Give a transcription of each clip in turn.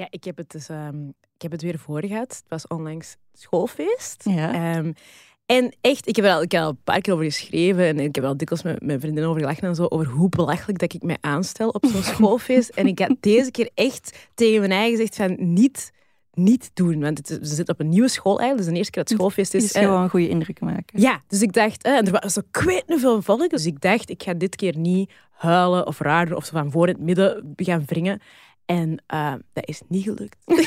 Ja, ik heb het, dus, ehm, ik heb het weer voor gehad. Het was onlangs schoolfeest. Ja. Ehm, en echt, ik heb er al, ik heb er al een paar keer over geschreven en ik heb al dikwijls met mijn vriendinnen over gelachen en zo, over hoe belachelijk dat ik mij aanstel op zo'n schoolfeest. En ik had deze keer echt tegen mijn eigen gezegd van niet, niet doen. Want het, we zitten op een nieuwe school eigenlijk, dus de eerste keer dat het schoolfeest is. is eh, gewoon een goede indruk maken. ja, dus ik dacht, eh, en er was zo kwijt veel volk, dus ik dacht, ik ga dit keer niet huilen of raar of zo van voor in het midden gaan wringen. En eh, dat is niet gelukt.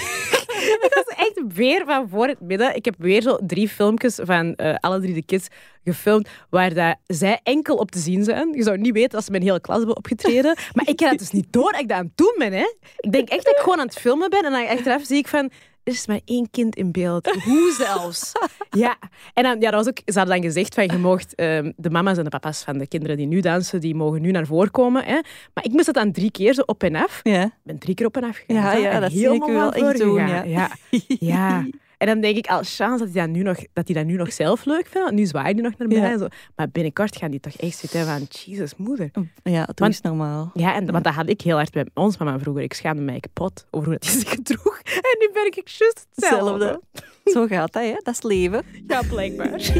Het was echt weer van voor het midden. Ik heb weer zo drie filmpjes van eh, alle drie de kids gefilmd waar dat zij enkel op te zien zijn. Je zou niet weten als ze mijn hele klas hebben opgetreden. Maar ik had het dus niet door dat ik dat aan het doen ben. Hè. Ik denk echt dat ik gewoon aan het filmen ben en dan achteraf zie ik van... Er is maar één kind in beeld. Hoe zelfs? Ja. En dan, ja, dat was ook, ze hadden dan gezegd van je mocht ehm, de mama's en de papa's van de kinderen die nu dansen, die mogen nu naar voren komen. Hè. Maar ik moest dat dan drie keer zo op en af. Ja. Ik ben drie keer op en af gegaan. Ja, dat zie ik wel echt doen, ja. Ja. ja. En dan denk ik, als chance dat hij dat nu nog, dat hij dat nu nog zelf leuk vindt. Nu zwaait hij nog naar mij. Ja. en Zo. Maar binnenkort gaan die toch echt zitten van, Jesus, moeder. Ja, dat is normaal. Ja, en, want dat had ik heel hard bij ons mama vroeger. Ik schaamde mij kapot over hoe dat hij zich gedroeg. En nu ben ik juist hetzelfde. Hetzelfde. Zo gaat dat, hè? Dat is het leven. Ja, blijkbaar.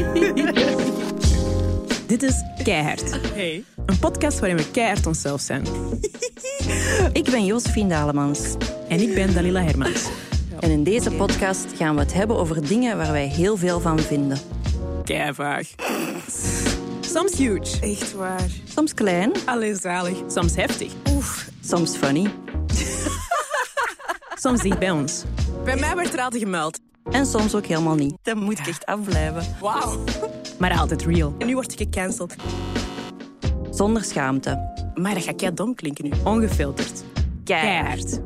Dit is Keihard. Hey. Een podcast waarin we keihard onszelf zijn. Ik ben Josephine Dalemans. En ik ben Dalila Hermans. En in deze podcast gaan we het hebben over dingen waar wij heel veel van vinden. Keivaag. Soms huge. Echt waar. Soms klein, Allee, zalig. Soms heftig. soms funny Soms dicht bij ons. Bij mij werd er altijd gemeld. en soms ook helemaal niet. Dan moet ik echt afblijven. Wauw. Maar altijd real. En nu word ik gecanceld. Zonder schaamte. Maar dat gaat kei dom klinken nu. Ongefilterd. Keihard.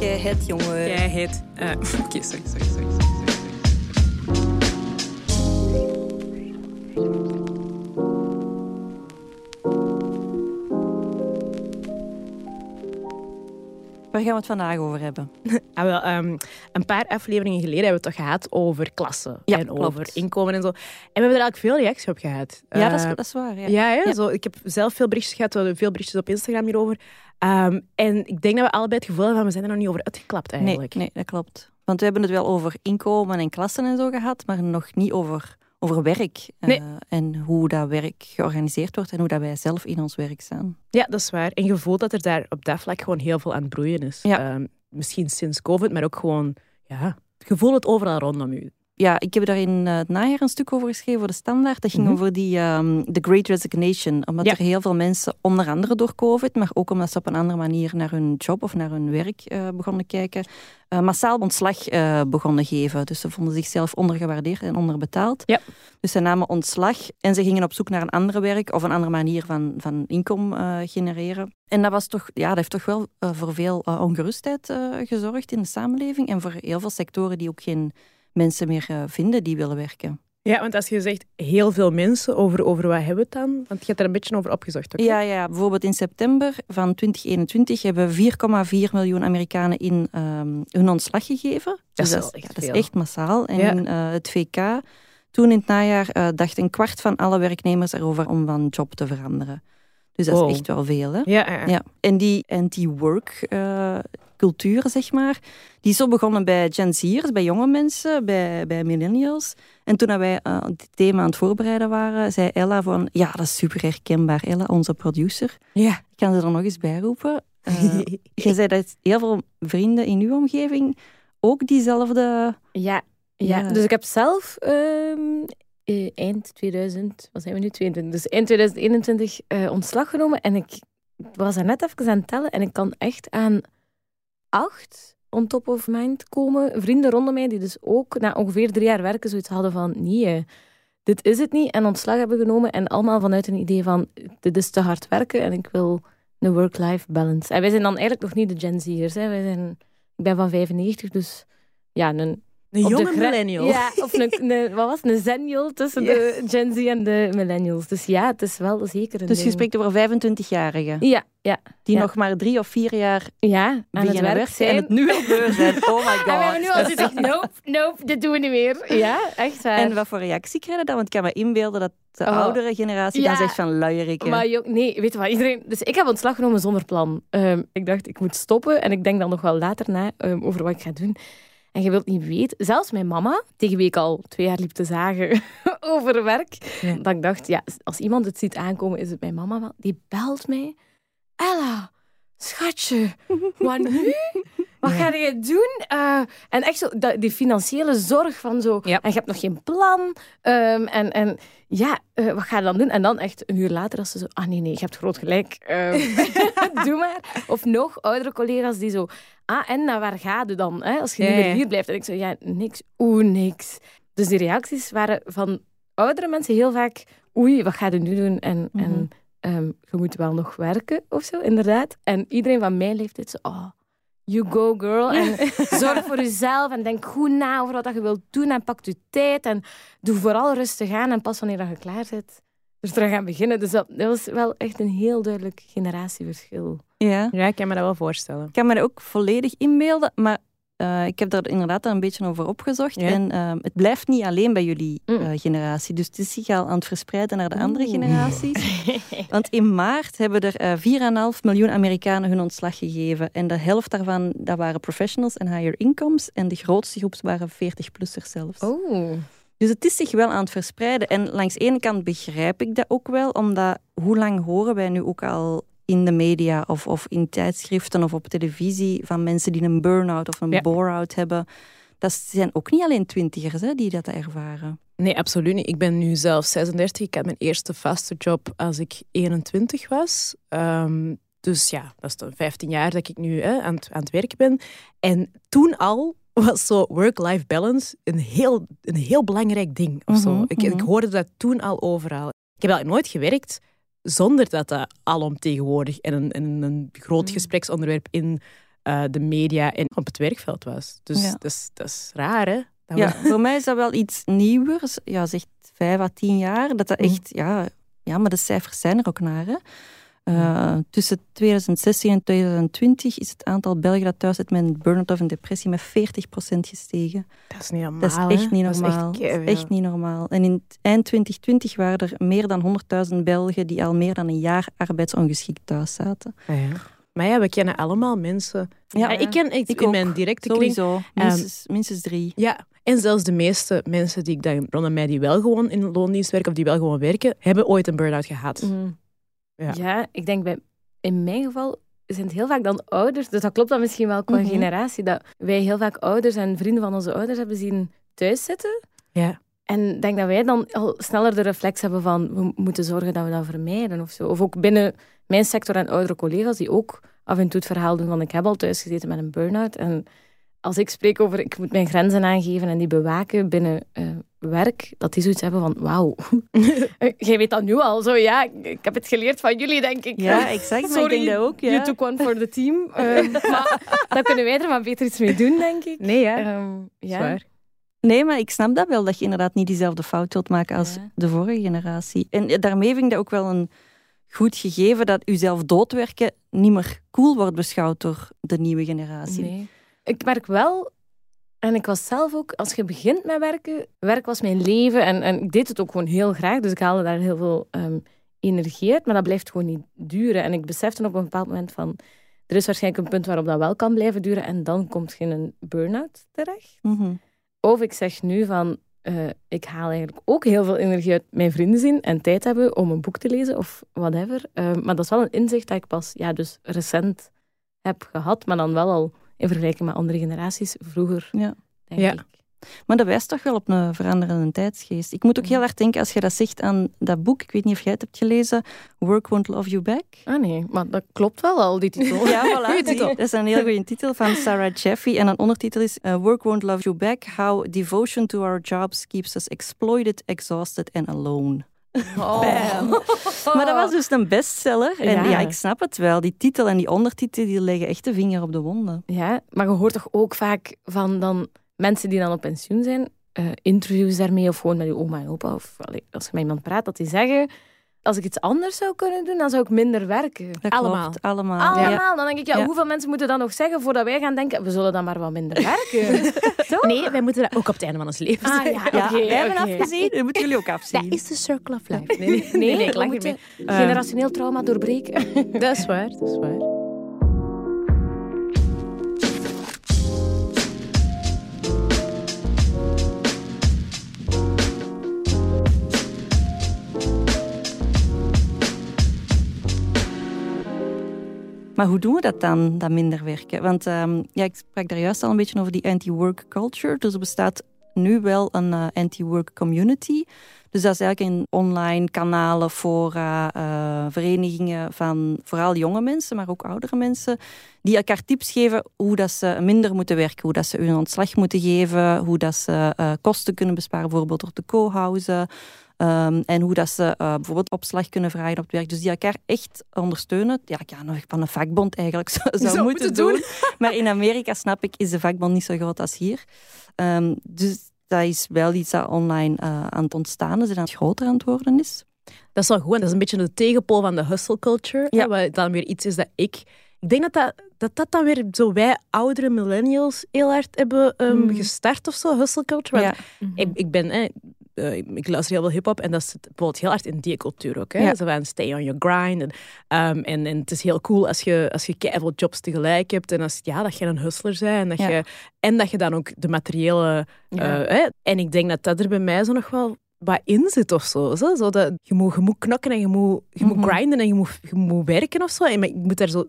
Jij het, jongen. Jij heet... eh, Oké, sorry, sorry, sorry, sorry, sorry. Waar gaan we het vandaag over hebben? Ah, wel, ehm, een paar afleveringen geleden hebben we het toch gehad over klassen Ja, en klopt. over inkomen en zo. En we hebben er eigenlijk veel reactie op gehad. Ja, dat is, Eh, dat is waar. Ja. Ja. Zo, ik heb zelf veel berichtjes gehad, we hadden veel berichtjes op Instagram hierover. Ehm, en ik denk dat we allebei het gevoel hebben van we zijn er nog niet over uitgeklapt Nee, eigenlijk. nee, dat klopt. Want we hebben het wel over inkomen en klassen en zo gehad, maar nog niet over, over werk. eh, Nee. en hoe dat werk georganiseerd wordt en hoe dat wij zelf in ons werk staan. Ja, dat is waar. En je voelt dat er daar op dat vlak gewoon heel veel aan het broeien is. Ja. Ehm, misschien sinds COVID, maar ook gewoon, ja, je voelt het overal rondom u. Ja, ik heb daar in eh, het najaar een stuk over geschreven voor de Standaard. Dat ging Mhm. over die ehm The Great Resignation. Omdat Ja. er heel veel mensen, onder andere door COVID, maar ook omdat ze op een andere manier naar hun job of naar hun werk eh, begonnen kijken, eh, massaal ontslag begonnen geven. Dus ze vonden zichzelf ondergewaardeerd en onderbetaald. Ja. Dus ze namen ontslag en ze gingen op zoek naar een ander werk of een andere manier van, van inkomen genereren. En dat, was toch, ja, dat heeft toch wel voor veel ongerustheid gezorgd in de samenleving en voor heel veel sectoren die ook geen mensen meer eh, vinden die willen werken. Ja, want als je zegt heel veel mensen, over, over wat hebben we het dan? Want je hebt er een beetje over opgezocht, toch? Ja, ja, bijvoorbeeld in september van 2021 hebben 4,4 miljoen Amerikanen in ehm, hun ontslag gegeven. Dus dat, is, echt dat is echt massaal. En Ja. eh, het VK, toen in het najaar, eh, dacht een kwart van alle werknemers erover om van job te veranderen. Dus dat Wow. is echt wel veel. Hè? Ja, ja. Ja. En die anti-work eh, cultuur, zeg maar, die is zo begonnen bij Gen Z'ers, bij jonge mensen, bij, bij millennials. En toen wij eh, dit thema aan het voorbereiden waren, zei Ella van, ja, dat is super herkenbaar. Ella, onze producer. ja. Ik kan ze er nog eens bij roepen. Eh, je zei dat heel veel vrienden in uw omgeving ook diezelfde... Ja, ja. Ja. dus ik heb zelf ehm, eh, eind 2000, wat zijn we nu, 22, dus eind 2021 eh, ontslag genomen. En ik was daar net even aan het tellen en ik kan echt aan acht on top of mind komen. Vrienden rondom mij die dus ook na ongeveer drie jaar werken zoiets hadden van nee, dit is het niet. En ontslag hebben genomen en allemaal vanuit een idee van dit is te hard werken en ik wil een work-life balance. En wij zijn dan eigenlijk nog niet de Gen Z'ers. Wij zijn, ik ben van 95, dus ja, een Een op jonge gra- millennial. Ja, of een, een, wat was het, een zennial tussen de Gen Z en de millennials. Dus ja, het is wel zeker een Dus je spreekt over 25-jarigen Ja, ja, die Ja. nog maar drie of vier jaar ja. Aan het werk zijn. en het nu al beu zijn. Oh my god. En we hebben nu al van, nope, nope, dit doen we niet meer. Ja, echt waar. En wat voor reactie krijg je dan? Want ik kan me inbeelden dat de Oh. oudere generatie Ja. dan zegt van luierikken. Maar joh, nee, weet je wat, iedereen... Dus ik heb ontslag genomen zonder plan. Ehm, ik dacht, ik moet stoppen en ik denk dan nog wel later na ehm, over wat ik ga doen. En je wilt niet weten, zelfs mijn mama, tegen wie ik al twee jaar liep te zagen over werk, Ja. dat ik dacht, ja, als iemand het ziet aankomen, is het mijn mama wel. Die belt mij. Ella, schatje, wat nu? Wat Ja. ga je doen? Eh, en echt zo, dat- die financiële zorg van zo. Ja. En je hebt nog geen plan. Ehm, en, en ja, eh, wat ga je dan doen? En dan echt een uur later, als ze zo, ah nee, nee, je hebt groot gelijk. Ehm, doe maar. Of nog oudere collega's die zo, ah en naar waar ga je dan? Hè, als je Ja, niet meer hier blijft. En ik zo, ja, niks. Oeh, niks. Dus die reacties waren van oudere mensen heel vaak, oei, wat ga je nu doen? En, Mhm. en ehm, je moet wel nog werken of zo, inderdaad. En iedereen van mijn leeftijd zo, oh, you go girl. En zorg voor jezelf en denk goed na over wat je wilt doen en pak je tijd en doe vooral rustig aan en pas wanneer dat je klaar bent. Dus terug gaan beginnen. Dus dat, dat was wel echt een heel duidelijk generatieverschil. Ja. Ja, ik kan me dat wel voorstellen. Ik kan me dat ook volledig inbeelden, maar eh, ik heb daar inderdaad een beetje over opgezocht. Ja. En ehm, het blijft niet alleen bij jullie Mm. eh, generatie. Dus het is zich al aan het verspreiden naar de andere generaties. Want in maart hebben er eh 4,5 miljoen Amerikanen hun ontslag gegeven. En de helft daarvan dat waren professionals en higher incomes. En de grootste groep waren 40-plussers zelfs. Oh. Dus het is zich wel aan het verspreiden. En langs de ene kant begrijp ik dat ook wel, omdat hoe lang horen wij nu ook al in de media of, of in tijdschriften of op televisie van mensen die een burn-out of een Ja. bore-out hebben. Dat zijn ook niet alleen twintigers hè, die dat ervaren. Nee, absoluut niet. Ik ben nu zelf 36. Ik had mijn eerste vaste job als ik 21 was. Ehm, dus ja, dat is dan 15 jaar dat ik nu hè, aan, het, aan het werk ben. En toen al was zo work-life balance een heel, een heel belangrijk ding. Of zo. Mhm, ik, ik mhm. hoorde dat toen al overal. Ik heb eigenlijk nooit gewerkt zonder dat dat alomtegenwoordig en een, en een groot Mhm. gespreksonderwerp in eh, de media en op het werkveld was. Dus Ja. dat, is, dat is raar, hè? Dat Ja, we- voor mij is dat wel iets nieuwers. Ja, zegt vijf à tien jaar. Dat dat Mhm. echt, ja, ja, maar de cijfers zijn er ook naar. Hè. Uh, tussen 2016 en 2020 is het aantal Belgen dat thuis zit met een burn-out of een depressie met 40% gestegen. Dat is niet normaal. Dat is echt niet Dat is normaal. echt Dat is keiveel. echt niet normaal. En in eind 2020 waren er meer dan 100.000 Belgen die al meer dan een jaar arbeidsongeschikt thuis zaten. Ja. Maar ja, we kennen allemaal mensen. Ja, Ja, ik ken ik, ik in ook. mijn directe kring. Sowieso. Minstens, minstens drie. Ja, en zelfs de meeste mensen die ik dan rondom mij die wel gewoon in loondienst werken of die wel gewoon werken, hebben ooit een burn-out gehad. Mhm. Ja. Ja. ik denk bij, in mijn geval zijn het heel vaak dan ouders. Dus dat klopt dan misschien wel qua Mhm. generatie. Dat wij heel vaak ouders en vrienden van onze ouders hebben zien thuiszitten. Ja. En ik denk dat wij dan al sneller de reflex hebben van we moeten zorgen dat we dat vermijden of zo. Of ook binnen mijn sector en oudere collega's die ook af en toe het verhaal doen van ik heb al thuis gezeten met een burn-out. En als ik spreek over ik moet mijn grenzen aangeven en die bewaken binnen eh, werk, dat die zoiets hebben van wauw, jij weet dat nu al. Zo ja, ik, heb het geleerd van jullie denk ik. Ja, exact. Maar Sorry, ik denk dat ook. Ja. You took one for the team. Ehm, maar dan kunnen wij er maar beter iets mee doen, denk ik. Nee, ja. Ehm, ja. Zwaar. Nee, maar ik snap dat wel, dat je inderdaad niet diezelfde fout wilt maken als Ja. de vorige generatie. En eh, daarmee vind ik dat ook wel een goed gegeven dat uzelf doodwerken niet meer cool wordt beschouwd door de nieuwe generatie. Nee. Ik merk wel, en ik was zelf ook, als je begint met werken, werk was mijn leven en, en ik deed het ook gewoon heel graag, dus ik haalde daar heel veel ehm, energie uit, maar dat blijft gewoon niet duren. En ik besefte op een bepaald moment van, er is waarschijnlijk een punt waarop dat wel kan blijven duren en dan komt je in een burn-out terecht. Mhm. Of ik zeg nu van, eh, ik haal eigenlijk ook heel veel energie uit mijn vrienden zien en tijd hebben om een boek te lezen of whatever. Eh, maar dat is wel een inzicht dat ik pas ja, dus recent heb gehad, maar dan wel al in vergelijking met andere generaties vroeger, Ja. denk Ja. ik. Maar dat wijst toch wel op een veranderende tijdsgeest. Ik moet ook heel erg denken, als je dat zegt aan dat boek, ik weet niet of jij het hebt gelezen, Work Won't Love You Back. Ah nee, maar dat klopt wel al, die titel. Ja, voilà. Titel. Dat is een heel goede titel van Sarah Jeffy. En een ondertitel is uh, Work Won't Love You Back, How Devotion to Our Jobs Keeps Us Exploited, Exhausted and Alone. Oh. Maar dat was dus een bestseller. En ja. Ja. ik snap het wel. Die titel en die ondertitel die leggen echt de vinger op de wonden. Ja, maar je hoort toch ook vaak van dan mensen die dan op pensioen zijn, eh, interviews daarmee of gewoon met je oma en opa, of allee, als je met iemand praat, dat die zeggen, als ik iets anders zou kunnen doen, dan zou ik minder werken. Dat Allemaal. klopt, allemaal. Allemaal. Ja. Dan denk ik, ja, Ja. hoeveel mensen moeten dat nog zeggen voordat wij gaan denken, we zullen dan maar wat minder werken? Toch? Nee, wij moeten dat ook op het einde van ons leven Ah, ja, Ja, wij hebben afgezien, dat moeten jullie ook afzien. Dat is de circle of life. Nee, nee, Nee, nee, ik lach moeten mee. generationeel trauma doorbreken. Dat is waar, dat is waar. Maar hoe doen we dat dan, dat minder werken? Want ehm, ja, ik sprak daar juist al een beetje over die anti-work culture. Dus er bestaat nu wel een eh, anti-work community. Dus dat is eigenlijk een online kanalen, fora, eh, verenigingen van vooral jonge mensen, maar ook oudere mensen, die elkaar tips geven hoe dat ze minder moeten werken, hoe dat ze hun ontslag moeten geven, hoe dat ze eh, kosten kunnen besparen, bijvoorbeeld door te co-housen. Ehm, en hoe dat ze eh, bijvoorbeeld opslag kunnen vragen op het werk. Dus die elkaar echt ondersteunen. Ja, ik ja, nog van een vakbond eigenlijk zou, zou, Zou moeten moeten doen. doen. Maar in Amerika, snap ik, is de vakbond niet zo groot als hier. Ehm, dus dat is wel iets dat online eh, aan het ontstaan is en aan het groter aan het worden is. Dat is wel goed. en Dat is een beetje de tegenpol van de hustle culture. Ja. hè, Wat dan weer iets is dat ik... Ik denk dat dat, dat, dat dan weer zo wij oudere millennials heel hard hebben ehm, Mm. gestart of zo, hustle culture. Want Ja. ik, ik ben... eh, ik luister heel veel hip-hop en dat zit bijvoorbeeld heel hard in die cultuur ook. Hè? Ja. Zo van stay on your grind. En, ehm, en, en het is heel cool als je, als je keiveel jobs tegelijk hebt en als, ja, dat je een hustler bent en dat, Ja. je, en dat je dan ook de materiële Ja. eh, hè? En ik denk dat dat er bij mij zo nog wel wat in zit of zo. zo. zo dat, je, moet, je moet knokken en je moet, je moet Mhm. grinden en je moet, je moet werken of zo. En maar ik moet daar zo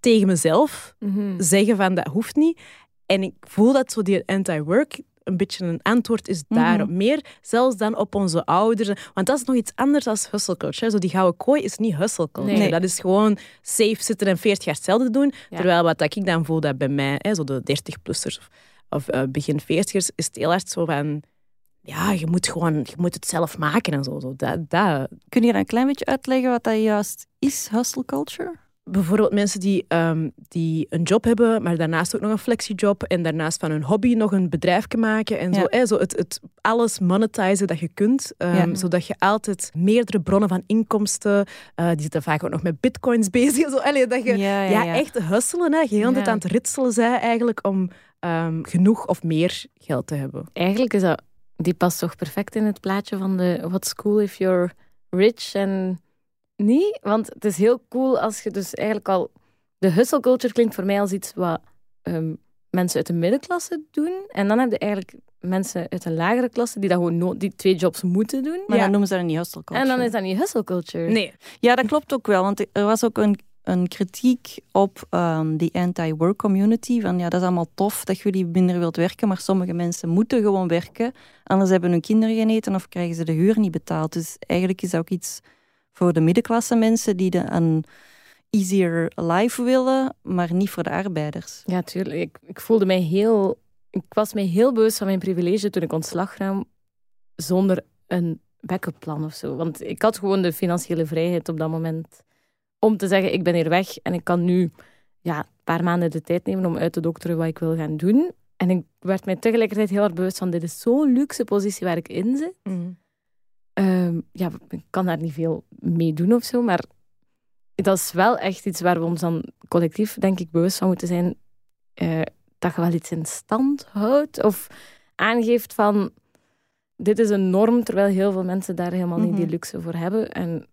tegen mezelf Mhm. zeggen van dat hoeft niet. En ik voel dat zo die anti-work een beetje een antwoord is Mhm. daarop. Meer zelfs dan op onze ouders. Want dat is nog iets anders dan hustle culture. Zo die gouden kooi is niet hustle culture. Nee. Dat is gewoon safe zitten en 40 jaar hetzelfde doen. Ja. Terwijl wat ik dan voel dat bij mij, hè, zo de 30-plussers of, of eh, begin 40ers, is het heel hard zo van... Ja, je moet gewoon je moet het zelf maken en zo. zo. Dat, dat, Kun je dan een klein beetje uitleggen wat dat juist is, hustle culture? Bijvoorbeeld mensen die, ehm, die een job hebben, maar daarnaast ook nog een flexiejob en daarnaast van hun hobby nog een bedrijf maken en zo. Hè, zo het, het alles monetizen dat je kunt, ehm, Ja. zodat je altijd meerdere bronnen van inkomsten, eh, die zitten vaak ook nog met bitcoins bezig, zo, allee, dat je ja, ja, echt hustelen, hè, je heel aan het ritselen zij eigenlijk om ehm, genoeg of meer geld te hebben. Eigenlijk is dat, die past toch perfect in het plaatje van de what's cool if you're rich en niet? Want het is heel cool als je dus eigenlijk al... De hustle culture klinkt voor mij als iets wat ehm, mensen uit de middenklasse doen. En dan heb je eigenlijk mensen uit de lagere klasse die dat gewoon no- die twee jobs moeten doen. Maar Ja. dan noemen ze dat niet hustle culture. En dan is dat niet hustle culture. Nee, Ja, dat klopt ook wel. Want er was ook een, een kritiek op ehm, die anti-work community. Van ja, dat is allemaal tof dat jullie minder wilt werken, maar sommige mensen moeten gewoon werken. Anders hebben hun kinderen geen eten of krijgen ze de huur niet betaald. Dus eigenlijk is dat ook iets voor de middenklasse mensen die de, een easier life willen, maar niet voor de arbeiders. Ja, tuurlijk. Ik, ik voelde mij heel... Ik was mij heel bewust van mijn privilege toen ik ontslag nam zonder een backup plan of zo. Want ik had gewoon de financiële vrijheid op dat moment om te zeggen, ik ben hier weg en ik kan nu ja, een paar maanden de tijd nemen om uit te dokteren wat ik wil gaan doen. En ik werd mij tegelijkertijd heel erg bewust van, dit is zo'n luxe positie waar ik in zit. Ehm, ja, ik kan daar niet veel mee doen of zo, maar dat is wel echt iets waar we ons dan collectief, denk ik, bewust van moeten zijn. eh, dat je wel iets in stand houdt of aangeeft van dit is een norm, terwijl heel veel mensen daar helemaal niet die Mhm. luxe voor hebben. En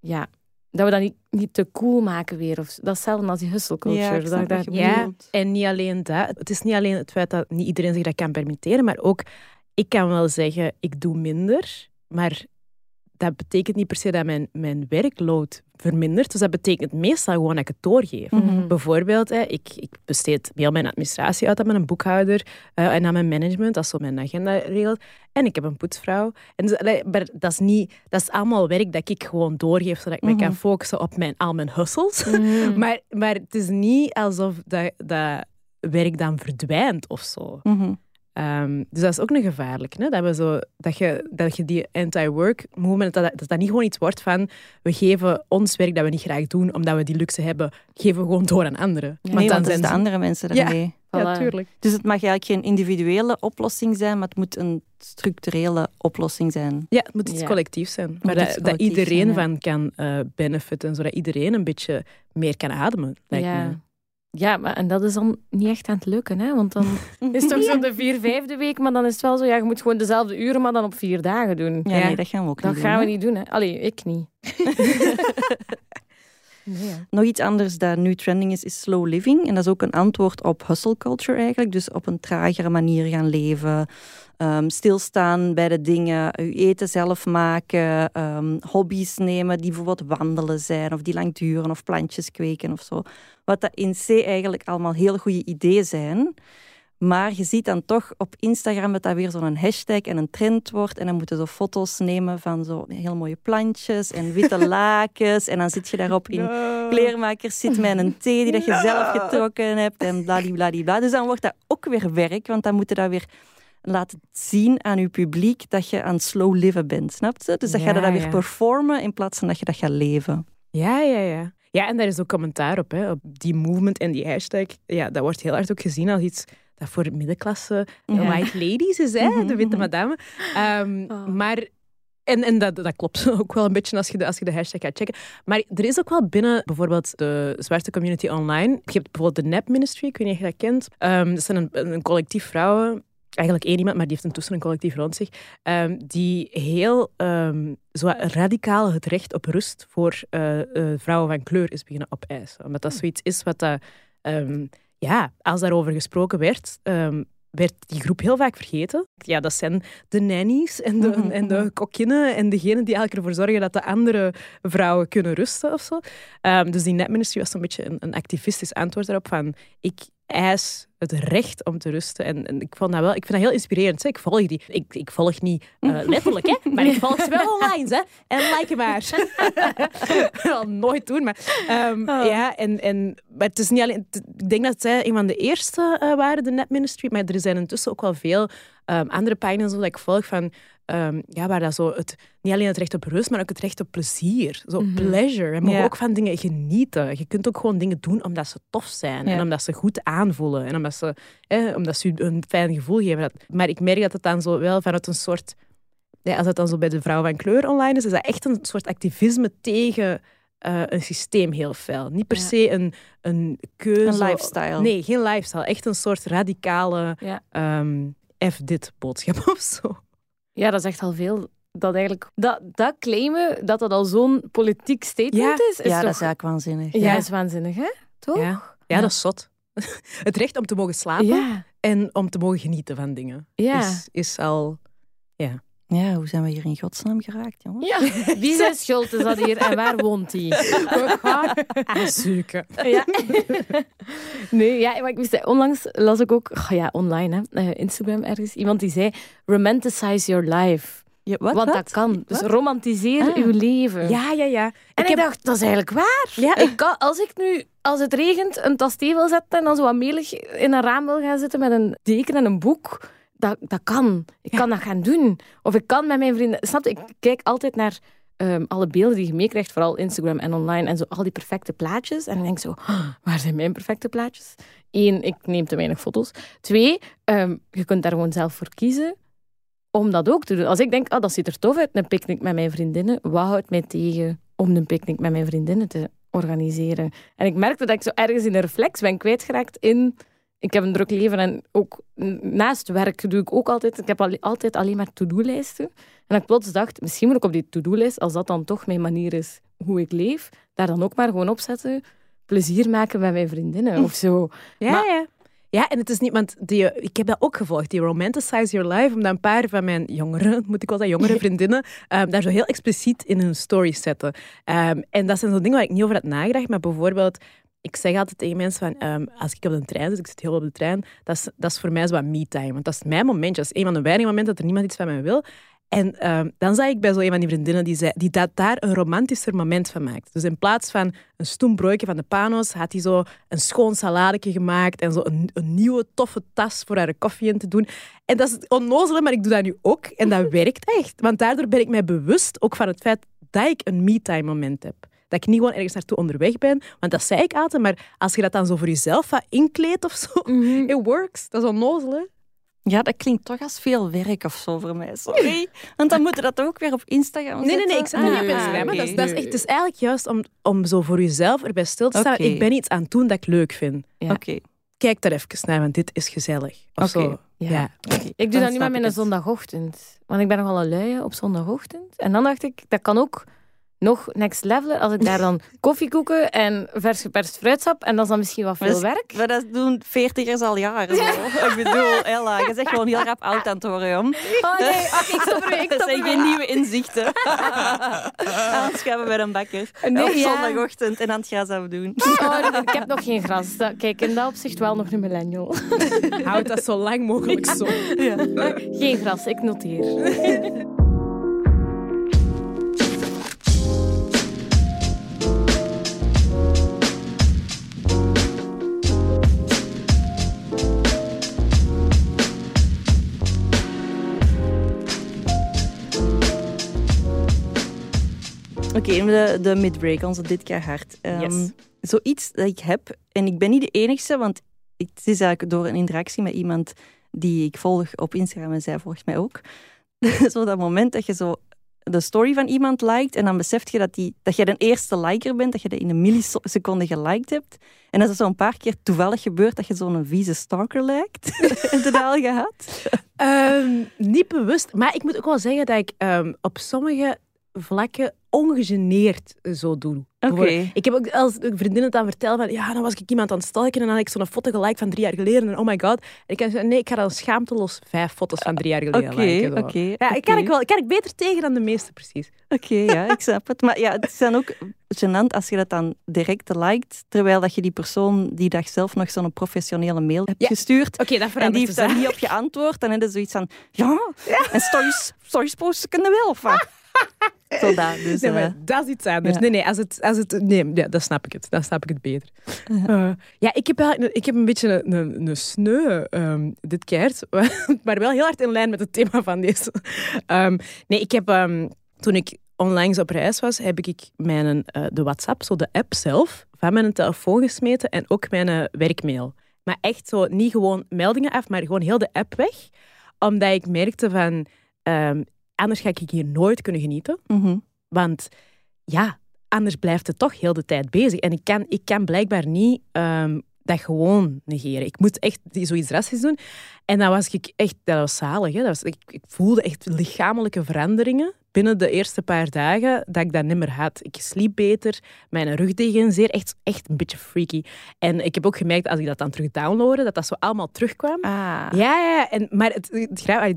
ja, dat we dat niet, niet te cool maken weer. Of, dat is hetzelfde als die hustle culture. Ja, dat, dat- Ja. En niet alleen dat. Het is niet alleen het feit dat niet iedereen zich dat kan permitteren, maar ook, ik kan wel zeggen, ik doe minder, maar dat betekent niet per se dat mijn, mijn werkload vermindert. Dus dat betekent meestal gewoon dat ik het doorgeef. Mhm. Bijvoorbeeld, hè, ik, ik besteed heel mijn administratie uit aan mijn boekhouder eh, en aan mijn management, dat zo mijn agenda regelt. En ik heb een poetsvrouw. En dus, maar dat is, niet, dat is allemaal werk dat ik gewoon doorgeef, zodat ik me Mhm. kan focussen op mijn, al mijn hustles. Mhm. Maar, maar het is niet alsof dat, dat werk dan verdwijnt of zo. Ehm, dus dat is ook een gevaarlijk. Hè? Dat, we zo, dat, je, dat je die anti-work movement, dat, dat dat niet gewoon iets wordt van we geven ons werk dat we niet graag doen, omdat we die luxe hebben, geven we gewoon door aan anderen. Nee, want, dan zijn de andere mensen Ja. daarmee. Ja, Voilà. tuurlijk. Dus het mag eigenlijk geen individuele oplossing zijn, maar het moet een structurele oplossing zijn. Ja, het moet iets Ja. collectiefs zijn. Waar iets dat, iedereen zijn, ja. van kan eh benefiten, zodat iedereen een beetje meer kan ademen, lijkt ja. me. Ja, maar en dat is dan niet echt aan het lukken, hè? Want dan is het toch zo de vier vijfde week, maar dan is het wel zo, ja, je moet gewoon dezelfde uren, maar dan op vier dagen doen. Ja, Ja. nee, dat gaan we ook Dat niet gaan doen. we hè. niet doen, hè? Allee, ik niet. nee, ja. Nog iets anders dat nu trending is, is slow living. En dat is ook een antwoord op hustle culture eigenlijk. Dus op een tragere manier gaan leven. Ehm, stilstaan bij de dingen. Uw eten zelf maken. ehm, hobby's nemen die bijvoorbeeld wandelen zijn. Of die lang duren. Of plantjes kweken of zo. Wat dat in C eigenlijk allemaal heel goede ideeën zijn. Maar je ziet dan toch op Instagram dat dat weer zo'n hashtag en een trend wordt. En dan moeten ze foto's nemen van zo heel mooie plantjes en witte lakens. En dan zit je daarop in kleermakers zit met een thee die dat je zelf getrokken hebt en bladibladibla. Dus dan wordt dat ook weer werk, want dan moet je dat weer laten zien aan je publiek dat je aan het slow leven bent, snap je? Dus dat ga je Ja, dat weer ja. performen in plaats van dat je dat gaat leven. Ja, ja, ja. Ja, en daar is ook commentaar op, hè, op die movement en die hashtag. Ja, dat wordt heel hard ook gezien als iets dat voor middenklasse Ja. white ladies is, hè, de witte Mhm. madame. Ehm, Oh. Maar... En, en dat, dat klopt ook wel een beetje als je, de, als je de hashtag gaat checken. Maar er is ook wel binnen bijvoorbeeld de zwarte community online. Je hebt bijvoorbeeld de NAP Ministry, ik weet niet of je dat kent. Ehm, dat zijn een, een collectief vrouwen, eigenlijk één iemand, maar die heeft intussen een collectief rond zich, ehm, die heel ehm, zo radicaal het recht op rust voor eh, eh, vrouwen van kleur is beginnen opeisen. Omdat dat zoiets is wat dat, ehm, ja, als daarover gesproken werd, werd die groep heel vaak vergeten. Ja, dat zijn de nannies en de, Mhm, en de kokkinnen en degenen die eigenlijk ervoor zorgen dat de andere vrouwen kunnen rusten of zo. Dus die netministry was zo'n beetje een, een activistisch antwoord daarop van ik eis het recht om te rusten. En, en ik, vond dat wel, ik vind dat heel inspirerend. Hè. Ik volg die. Ik, ik volg niet eh, letterlijk, hè, maar ik volg ze wel online. Hè. En like maar. Wel nooit doen, maar... ehm, Ja, en, en, maar het is niet alleen... het- Ik denk dat zij een van de eerste eh, waren, de Net Ministry. Maar er zijn intussen ook wel veel ehm, andere pagina's dat ik volg van... ehm, ja, waar dat zo het, niet alleen het recht op rust, maar ook het recht op plezier. Zo Mhm. pleasure. We mogen Ja. ook van dingen genieten. Je kunt ook gewoon dingen doen omdat ze tof zijn. Ja. En omdat ze goed aanvoelen. En omdat ze, eh, omdat ze je een fijn gevoel geven. Maar ik merk dat het dan zo wel vanuit een soort... Ja, als het dan zo bij de vrouw van kleur online is, is dat echt een soort activisme tegen eh, een systeem heel fel. Niet per Ja. se een, een keuze. Een lifestyle. Nee, geen lifestyle. Echt een soort radicale Ja. ehm, F dit boodschap of zo. Ja, dat is echt al veel. Dat eigenlijk... Dat, dat claimen, dat dat al zo'n politiek statement Ja. is, is ja, toch... dat is eigenlijk waanzinnig. Ja, is waanzinnig, hè? Toch? Ja, ja dat is zot. Het recht om te mogen slapen en om te mogen genieten van dingen is, is al... Ja, hoe zijn we hier in godsnaam geraakt, jongens? ja. Wie zijn schuld is dat hier en waar woont hij? We gaan zoeken. Ja. Nee, ja, maar ik wist, onlangs las ik ook, oh ja, online, hè, eh, Instagram ergens, iemand die zei, romanticize your life. Ja, wat, Want wat? dat kan. Dus romantiseer Ah. uw leven. Ja, ja, ja. En ik, dacht, dat is eigenlijk waar. Ja. Ik kan, als ik nu, als het regent, een tas thee wil zetten en dan zo wat melig in een raam wil gaan zitten met een deken en een boek, dat, dat kan. Ik kan dat gaan doen. Of ik kan met mijn vrienden... Snap je? Ik kijk altijd naar ehm, alle beelden die je meekrijgt, vooral Instagram en online, en zo al die perfecte plaatjes. En ik denk zo, "Oh, waar zijn mijn perfecte plaatjes? Eén, ik neem te weinig foto's. Twee, ehm, je kunt daar gewoon zelf voor kiezen om dat ook te doen. Als ik denk, ah, dat ziet er tof uit, een picknick met mijn vriendinnen, wat houdt mij tegen om een picknick met mijn vriendinnen te organiseren? En ik merkte dat ik zo ergens in een reflex ben kwijtgeraakt in... Ik heb een druk leven en ook naast werk doe ik ook altijd... Ik heb al, altijd alleen maar to-do-lijsten. En ik plots dacht, misschien moet ik op die to-do-lijst, als dat dan toch mijn manier is hoe ik leef, daar dan ook maar gewoon opzetten, plezier maken met mijn vriendinnen of zo. Ja, Maar- ja. Ja, en het is niet, want die, ik heb dat ook gevolgd, die Romanticize Your Life, omdat een paar van mijn jongeren, moet ik wel zeggen, jongere vriendinnen, ehm, daar zo heel expliciet in hun stories zetten. Ehm, en dat zijn zo dingen waar ik niet over had nagedacht, maar bijvoorbeeld, ik zeg altijd tegen mensen van, ehm, als ik op de trein zit, ik zit heel op de trein, dat is, dat is voor mij zo wat me-time, want dat is mijn momentje, dat is een van de weinige momenten dat er niemand iets van mij wil. En ehm, dan zag ik bij zo een van die vriendinnen die, zei, die dat daar een romantischer moment van maakt. Dus in plaats van een stoem broodje van de panos, had hij zo een schoon saladetje gemaakt en zo een, een nieuwe toffe tas voor haar koffie in te doen. En dat is onnozel, maar ik doe dat nu ook. En dat werkt echt. Want daardoor ben ik mij bewust ook van het feit dat ik een me-time moment heb. Dat ik niet gewoon ergens naartoe onderweg ben. Want dat zei ik altijd, maar als je dat dan zo voor jezelf wat inkleedt of zo, Mhm. it works. Dat is onnozel, hè? Ja, dat klinkt toch als veel werk of zo voor mij. Sorry. Want dan moeten dat ook weer op Instagram Nee, nee, nee, ik zetten. zet dat niet op Ah, Instagram. Dat, is, dat is echt, het is eigenlijk juist om, om zo voor jezelf erbij stil te staan. Ik ben iets aan het doen dat ik leuk vind. Ja. Oké. Kijk daar even naar, want dit is gezellig. Of Oké. zo. Ja. Ja. Ik doe Dan dat nu maar met een zondagochtend. Want ik ben nogal een luie op zondagochtend. En dan dacht ik, dat kan ook nog next level. Als ik daar dan koffiekoeken en vers geperst fruitsap. En dat is dan misschien wat veel werk. Maar dat doen veertigers al jaren. Zo. Ik bedoel, Ella, je zegt gewoon heel rap oud aan het worden, jong. Oh nee, ik stop. Ik geen nieuwe inzichten. Anders gaan we bij een bakker. Nee, op ja. zondagochtend en aan het gras afdoen. Oh, nee, ik heb nog geen gras. Kijk, in dat opzicht wel nog een millennial. Houd dat zo lang mogelijk zo. Geen gras, ik noteer. Oké, de, de midbreak, onze dit keer hard. Ehm, Yes. Zoiets dat ik heb, en ik ben niet de enigste, want het is eigenlijk door een interactie met iemand die ik volg op Instagram en zij volgt mij ook. zo dat moment dat je zo de story van iemand liked en dan beseft je dat, die, dat je de eerste liker bent, dat je dat in een milliseconde geliked hebt. En dat is zo een paar keer toevallig gebeurd dat je zo'n vieze stalker lijkt. Heb je dat al gehad? Ehm, niet bewust. Maar ik moet ook wel zeggen dat ik ehm, op sommige vlakken ongegeneerd zo doe. Bijvoorbeeld, Ik heb ook als vriendinnen het aan vertellen van ja, dan was ik iemand aan het stalken en dan had ik zo'n foto geliked van drie jaar geleden en oh my god. En ik zeggen, nee, ik ga dan schaamteloos vijf foto's van drie jaar geleden Oké, liken. oké. Ja, oké. ik kan ik wel, kan ik beter tegen dan de meeste, precies. Oké, ja, ik snap het. Maar ja, het is dan ook gênant als je dat dan direct liked, terwijl dat je die persoon die dag zelf nog zo'n professionele mail hebt Ja. gestuurd. Oké, dat En die heeft dan zaak. niet op je antwoord. Dan heb je zoiets van, ja, en stories, stories posten kunnen wel, dat, dus... Nee, eh, maar dat is iets anders. ja. Nee, nee, als het, als het, nee ja, dan snap ik het. Dan snap ik het beter. Eh, ja, ik heb, eigenlijk ik heb een beetje een, een, een sneu ehm, dit keer, maar wel heel hard in lijn met het thema van deze. Ehm, nee, ik heb, ehm, toen ik onlangs op reis was, heb ik mijn, eh, de WhatsApp, zo de app zelf, van mijn telefoon gesmeten en ook mijn eh, werkmail. Maar echt zo, niet gewoon meldingen af, maar gewoon heel de app weg. Omdat ik merkte van, anders ga ik hier nooit kunnen genieten. mhm. Want ja, anders blijft het toch heel de tijd bezig. En ik kan, ik kan blijkbaar niet ehm, dat gewoon negeren. Ik moet echt zoiets drastisch doen. En dan was ik echt, dat was zalig. Hè? Dat was, ik, ik voelde echt lichamelijke veranderingen binnen de eerste paar dagen dat ik dat niet meer had. Ik sliep beter, mijn rug deed geen zeer. Echt, echt een beetje freaky. En ik heb ook gemerkt, als ik dat dan terug downloadde, dat dat zo allemaal terugkwam. Ah. Ja, ja. En, maar het,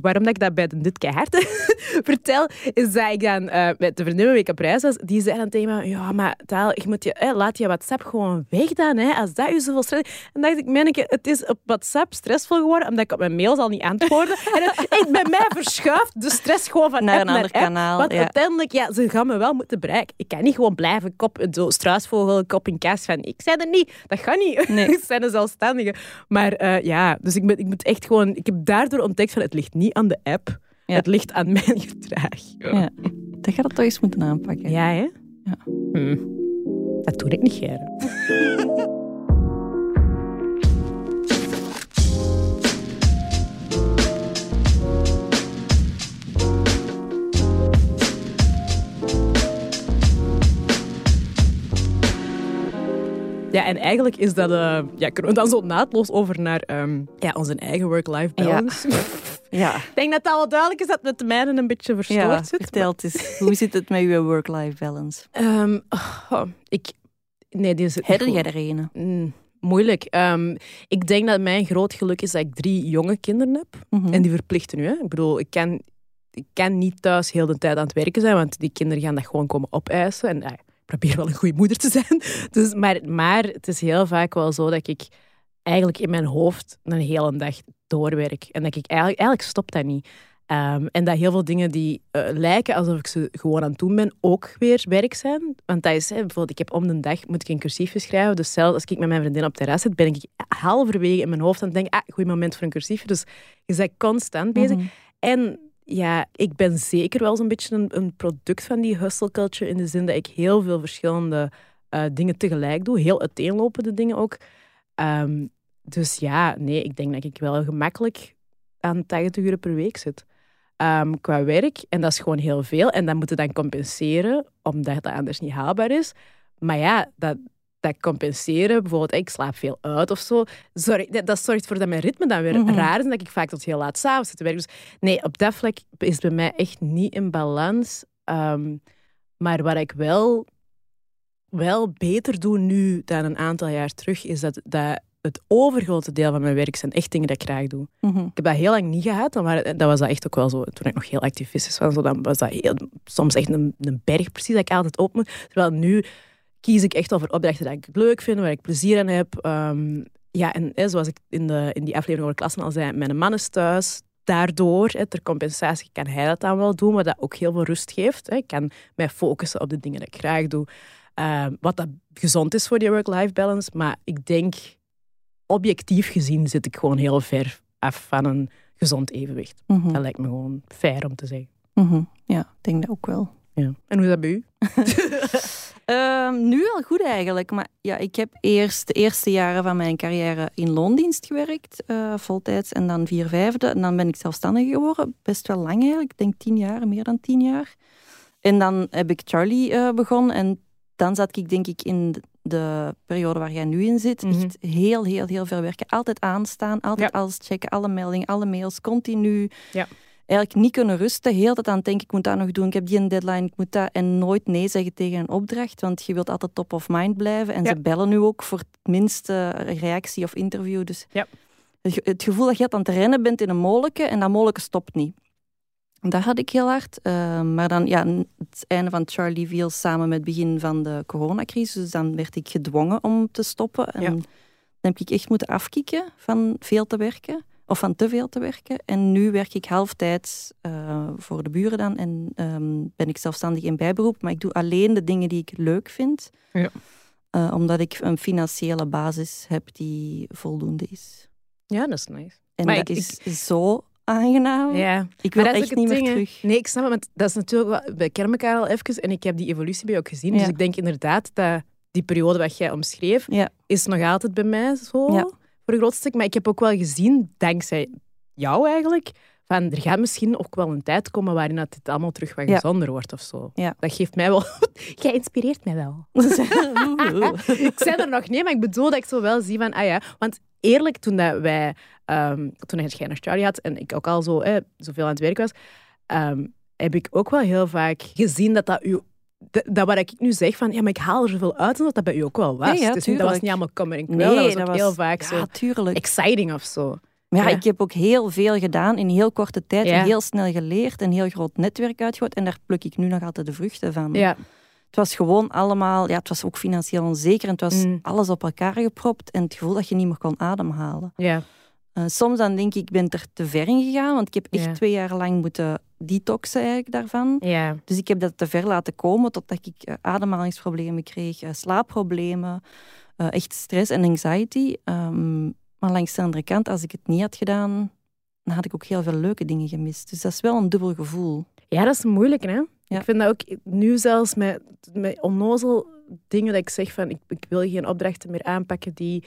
waarom dat ik dat bij de Dit Keihard vertel, is dat ik dan eh, met de vriendin ik op reis was, die zei dan tegen me, ja, maar Taal, je moet je, hè, laat je WhatsApp gewoon weg dan, hè, als dat je zoveel stress... En dacht ik, manneke, het is op WhatsApp stressvol geworden, omdat ik op mijn mails al niet antwoordde. en het, bij mij verschuift de stress gewoon van Naar een ander app. Want ja. uiteindelijk, ja, ze gaan me wel moeten bereiken. Ik kan niet gewoon blijven kop, zo struisvogel, kop in kaas van, ik zei er niet. Dat gaat niet. Nee. ik zijn een zelfstandige. Maar eh, ja, dus ik, moet- ik moet echt gewoon... Ik heb daardoor ontdekt van, het ligt niet aan de app. Ja. Het ligt aan mijn gedrag. Ja. Dat gaat het toch eens moeten aanpakken. Ja, hè? Ja. Hm. Dat doe ik niet, Gerrit. Ja, en eigenlijk is dat... eh, ja, kunnen we dan zo naadloos over naar ehm, ja, onze eigen work-life balance. Ja, Ik denk dat het al wel duidelijk is dat het met de mijne een beetje verstoord ja zit. vertel het eens. Hoe zit het met je work-life balance? Ehm, oh, ik... Nee, die is het jij er een? Mm, moeilijk. Ehm, ik denk dat mijn groot geluk is dat ik drie jonge kinderen heb. Mhm. En die verplichten nu. Hè. Ik bedoel, ik kan, ik kan niet thuis heel de tijd aan het werken zijn, want die kinderen gaan dat gewoon komen opeisen. En ik probeer wel een goede moeder te zijn. Dus, maar, maar het is heel vaak wel zo dat ik eigenlijk in mijn hoofd een hele dag doorwerk. En dat ik eigenlijk, eigenlijk stopt dat niet. Ehm, en dat heel veel dingen die eh, lijken alsof ik ze gewoon aan het doen ben, ook weer werk zijn. Want dat is, hè, bijvoorbeeld, ik heb om de dag moet ik een cursiefje schrijven. Dus zelfs als ik met mijn vriendin op terras zit, ben ik halverwege in mijn hoofd aan het denken, ah, goed moment voor een cursiefje. Dus je bent constant bezig. Mhm. En ja, ik ben zeker wel zo'n beetje een, product van die hustle culture. In de zin dat ik heel veel verschillende eh, dingen tegelijk doe. Heel uiteenlopende dingen ook. Ehm, dus ja, nee, ik denk dat ik wel gemakkelijk aan 80 uur per week zit. Ehm, qua werk. En dat is gewoon heel veel. En dat moeten dan compenseren, omdat dat anders niet haalbaar is. Maar ja, dat, dat compenseren, bijvoorbeeld ik slaap veel uit of zo, zorg, dat, dat zorgt ervoor dat mijn ritme dan weer Mhm. raar is en dat ik vaak tot heel laat s'avonds zit te werken. Dus nee, op dat vlak is het bij mij echt niet in balans. Ehm, maar wat ik wel, wel beter doe nu dan een aantal jaar terug, is dat, dat het overgrote deel van mijn werk zijn echt dingen dat ik graag doe. Mhm. Ik heb dat heel lang niet gehad, waren- dat was dat echt ook wel zo. Toen ik nog heel activistisch was, dan was dat heel, soms echt een, een berg precies dat ik altijd op moet. Terwijl nu kies ik echt al voor opdrachten die ik leuk vind, waar ik plezier aan heb. Ehm, ja, en hè, zoals ik in, de, in die aflevering over klassen al zei, mijn man is thuis. Daardoor, hè, ter compensatie, kan hij dat dan wel doen, wat dat ook heel veel rust geeft. Hè. Ik kan mij focussen op de dingen die ik graag doe. Ehm, wat dat gezond is voor die work-life balance. Maar ik denk, objectief gezien, zit ik gewoon heel ver af van een gezond evenwicht. Mhm. Dat lijkt me gewoon fair om te zeggen. Mhm. Ja, ik denk dat ook wel. Ja. En hoe is dat bij u? Ehm, nu wel goed eigenlijk. Maar ja, ik heb eerst de eerste jaren van mijn carrière in loondienst gewerkt, eh, voltijds, en dan vier vijfde. En dan ben ik zelfstandig geworden, best wel lang eigenlijk. Ik denk tien jaar, meer dan tien jaar. En dan heb ik Charlie eh, begonnen en dan zat ik denk ik in de periode waar jij nu in zit. Mhm. Echt heel, heel, heel veel werken. Altijd aanstaan, altijd Ja. alles checken, alle meldingen, alle mails, continu. Ja. Eigenlijk niet kunnen rusten, heel tijd aan denken, ik moet dat nog doen, ik heb die een deadline, ik moet dat. En nooit nee zeggen tegen een opdracht, want je wilt altijd top of mind blijven. En Ja. ze bellen nu ook voor het minste reactie of interview. Dus Ja. het ge- het gevoel dat je aan het rennen bent in een molenke en dat molenke stopt niet. Dat had ik heel hard. Eh, maar dan, ja, het einde van Charlie viel samen met het begin van de coronacrisis. Dus dan werd ik gedwongen om te stoppen. En Ja. dan heb ik echt moeten afkicken van veel te werken. Of van te veel te werken. En nu werk ik halftijds eh, voor de buren dan. En ehm, ben ik zelfstandig in bijberoep. Maar ik doe alleen de dingen die ik leuk vind. Ja. Eh, omdat ik een financiële basis heb die voldoende is. Ja, dat is nice. En Maar dat ik- is zo aangenaam. Ja. Ik wil Maar echt niet meer ding, terug. Nee, ik snap het, want dat is natuurlijk. We kennen elkaar al even en ik heb die evolutie bij jou ook gezien. Ja. Dus ik denk inderdaad dat die periode wat jij omschreef, Ja. is nog altijd bij mij zo, Ja. Voor een groot stuk. Maar ik heb ook wel gezien, dankzij jou eigenlijk, van er gaat misschien ook wel een tijd komen waarin dat dit allemaal terug wat Ja. gezonder wordt of zo. Ja. Dat geeft mij wel... jij inspireert mij wel. ik zei er nog nee, maar ik bedoel dat ik zo wel zie van, ah ja, want eerlijk, toen dat wij, ehm, toen jij nog Charlie had en ik ook al zo, eh, zoveel aan het werk was, ehm, heb ik ook wel heel vaak gezien dat dat u, dat, wat ik nu zeg van, ja, maar ik haal er zoveel uit, en dat bij u ook wel was. Ja, dus niet- dat was niet allemaal kommer en kwel, dat was heel vaak ja, zo tuurlijk. exciting of zo. Maar ja, Ja. ik heb ook heel veel gedaan in heel korte tijd. Ja. Heel snel geleerd, een heel groot netwerk uitgegooid. En daar pluk ik nu nog altijd de vruchten van. Ja, Het was gewoon allemaal... Ja, het was ook financieel onzeker. En het was Mm. alles op elkaar gepropt. En het gevoel dat je niet meer kon ademhalen. ja, Eh, soms dan denk ik, ik ben er te ver in gegaan. Want ik heb echt Ja. twee jaar lang moeten detoxen eigenlijk daarvan. ja. Dus ik heb dat te ver laten komen totdat ik eh, ademhalingsproblemen kreeg, eh, slaapproblemen, echt stress en anxiety. Ehm, maar langs de andere kant, als ik het niet had gedaan, dan had ik ook heel veel leuke dingen gemist. Dus dat is wel een dubbel gevoel. Ja, dat is moeilijk, hè? Ja. Ik vind dat ook nu zelfs met, met onnozel dingen dat ik zeg van ik, ik wil geen opdrachten meer aanpakken die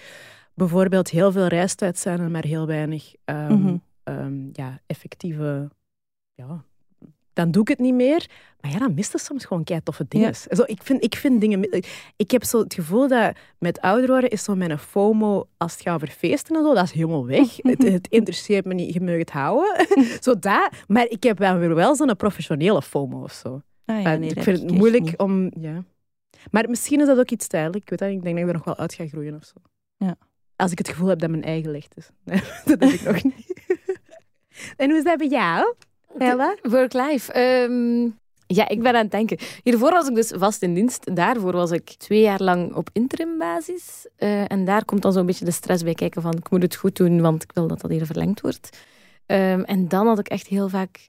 bijvoorbeeld heel veel reistijd zijn en maar heel weinig ehm, Mhm. ehm, ja, effectieve... Ja, dan doe ik het niet meer. Maar ja, dan mist soms gewoon kei toffe dingen. Zo, ik, vind, ik vind dingen... Ik heb zo het gevoel dat met ouder worden is zo mijn FOMO als het gaat over feesten en zo, dat is helemaal weg. het, het interesseert me niet, je mag het houden. zo dat. Maar ik heb wel weer wel zo'n professionele FOMO of zo. Ah, ja, Maar nee, ik vind het moeilijk niet. om... Ja. Maar misschien is dat ook iets tijdelijk. Ik weet dat. Ik denk dat ik er nog wel uit ga groeien of zo. Ja. Als ik het gevoel heb dat mijn eigen licht is. Dat heb ik nog niet. en hoe is dat bij jou? Bella? Work-life. Ehm, ja, ik ben aan het denken. Hiervoor was ik dus vast in dienst. Daarvoor was ik twee jaar lang op interimbasis. Eh, en daar komt dan zo'n beetje de stress bij kijken van ik moet het goed doen, want ik wil dat dat hier verlengd wordt. Ehm, en dan had ik echt heel vaak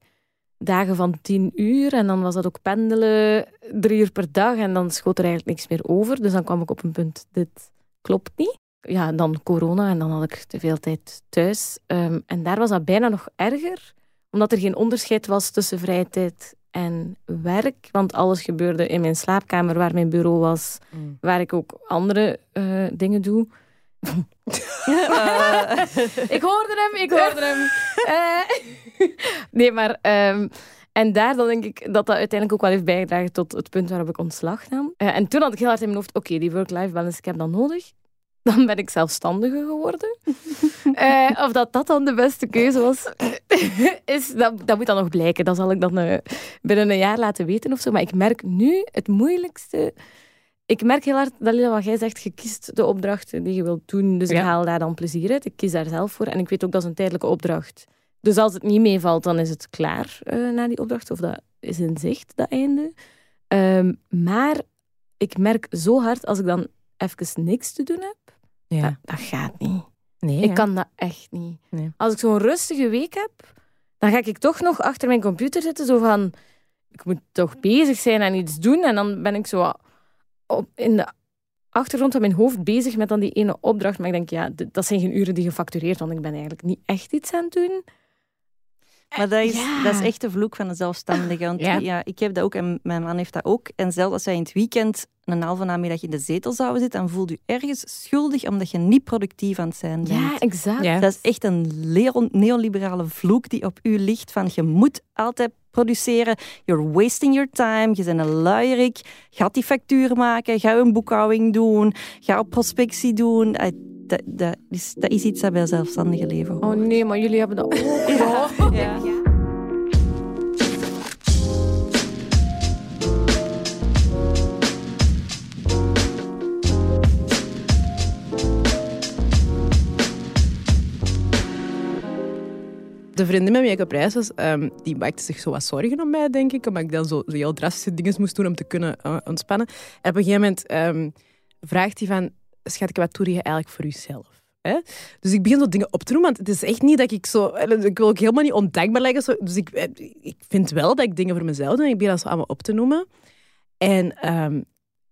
dagen van tien uur. En dan was dat ook pendelen drie uur per dag. En dan schoot er eigenlijk niks meer over. Dus dan kwam ik op een punt, dit klopt niet. Ja, dan corona en dan had ik te veel tijd thuis. Ehm, en daar was dat bijna nog erger Omdat er geen onderscheid was tussen vrije tijd en werk. Want alles gebeurde in mijn slaapkamer, waar mijn bureau was, Mm. waar ik ook andere eh, dingen doe. Eh, ik hoorde hem, ik hoorde hem. Eh, nee, maar... ehm, en daar dan denk ik dat dat uiteindelijk ook wel heeft bijgedragen tot het punt waarop ik ontslag nam. En toen had ik heel hard in mijn hoofd, oké, die work-life balance, ik heb dat nodig. Dan ben ik zelfstandige geworden. Eh, of dat dat dan de beste keuze was, is, dat, dat moet dan nog blijken. Dat zal ik dan eh, binnen een jaar laten weten of zo. Maar ik merk nu het moeilijkste... Ik merk heel hard, Dalila, wat jij zegt, je kiest de opdrachten die je wilt doen. Dus ik haal daar dan plezier uit. Ik kies daar zelf voor. En ik weet ook dat is een tijdelijke opdracht. Dus als het niet meevalt, dan is het klaar eh, na die opdracht. Of dat is in zicht, dat einde. Ehm, maar ik merk zo hard, als ik dan even niks te doen heb, Ja. dat, dat gaat niet. Nee, Ik hè? kan dat echt niet. Nee. Als ik zo'n rustige week heb, dan ga ik toch nog achter mijn computer zitten. Zo van, ik moet toch bezig zijn en iets doen. En dan ben ik zo op, in de achtergrond van mijn hoofd bezig met dan die ene opdracht. Maar ik denk, ja, dat zijn geen uren die gefactureerd, want ik ben eigenlijk niet echt iets aan het doen. Maar dat is, Ja. dat is echt de vloek van de zelfstandige. Want Ja. ja. ik heb dat ook en mijn man heeft dat ook. En zelfs als wij in het weekend een halve namiddag in de zetel zouden zitten, dan voel je ergens schuldig omdat je niet productief aan het zijn bent. Ja, exact. Ja. Dat is echt een neoliberale vloek die op u ligt van je moet altijd produceren. You're wasting your time. Je bent een luierik. Ga die factuur maken. Ga een boekhouding doen. Ga op prospectie doen. Dat, dat, is, dat is iets dat bij zelfstandige leven Oh hoort. nee, maar jullie hebben dat ook. Ja. De vriendin met wie ik op reis was, ehm, die maakte zich zo wat zorgen om mij, denk ik. Omdat ik dan zo, zo heel drastische dingen moest doen om te kunnen eh, ontspannen. En op een gegeven moment ehm, vraagt hij van... Schatje, wat doe je eigenlijk voor jezelf? Hè? Dus ik begin zo dingen op te noemen, want het is echt niet dat ik zo... eh, Ik wil ook helemaal niet ondankbaar lijken. Zo. Dus ik, eh, ik vind wel dat ik dingen voor mezelf doe. En ik begin dat zo allemaal op te noemen. En, ehm,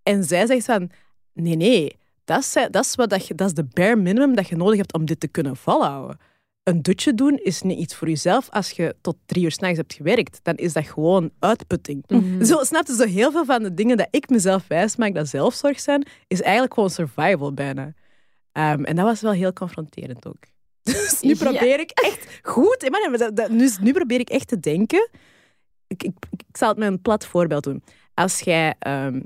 en zij zegt van... Nee, nee. Dat is, dat, is wat dat, je, dat is de bare minimum dat je nodig hebt om dit te kunnen volhouden een dutje doen is niet iets voor jezelf. Als je tot drie uur s'nachts hebt gewerkt, dan is dat gewoon uitputting. Zo, snap je, zo heel veel van de dingen dat ik mezelf wijs maak dat zelfzorg zijn, is eigenlijk gewoon survival bijna. Ehm, en dat was wel heel confronterend ook. Dus nu Ja. probeer ik echt goed... hè, maar nee, dat, dat- nu, nu probeer ik echt te denken... Ik, ik, ik zal het met een plat voorbeeld doen. Als jij ehm,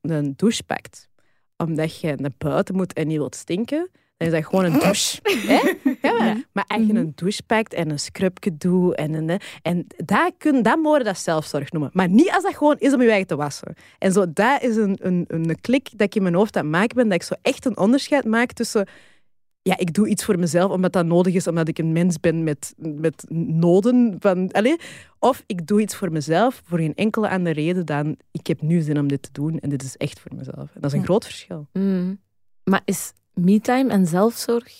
een douche pakt, omdat je naar buiten moet en niet wilt stinken, dan is dat gewoon een douche. hè? Ja, maar, maar als je een douche pakt en een scrubje doet en, een, en dat, kun, dat mogen dat zelfzorg noemen. Maar niet als dat gewoon is om je eigen te wassen. En zo, dat is een, een, een klik dat ik in mijn hoofd aan het maken ben, dat ik zo echt een onderscheid maak tussen ja, ik doe iets voor mezelf omdat dat nodig is, omdat ik een mens ben met, met noden. Van, allez, of ik doe iets voor mezelf voor geen enkele andere reden dan ik heb nu zin om dit te doen en dit is echt voor mezelf. En dat is een Ja. groot verschil. Mm. Maar is me-time en zelfzorg,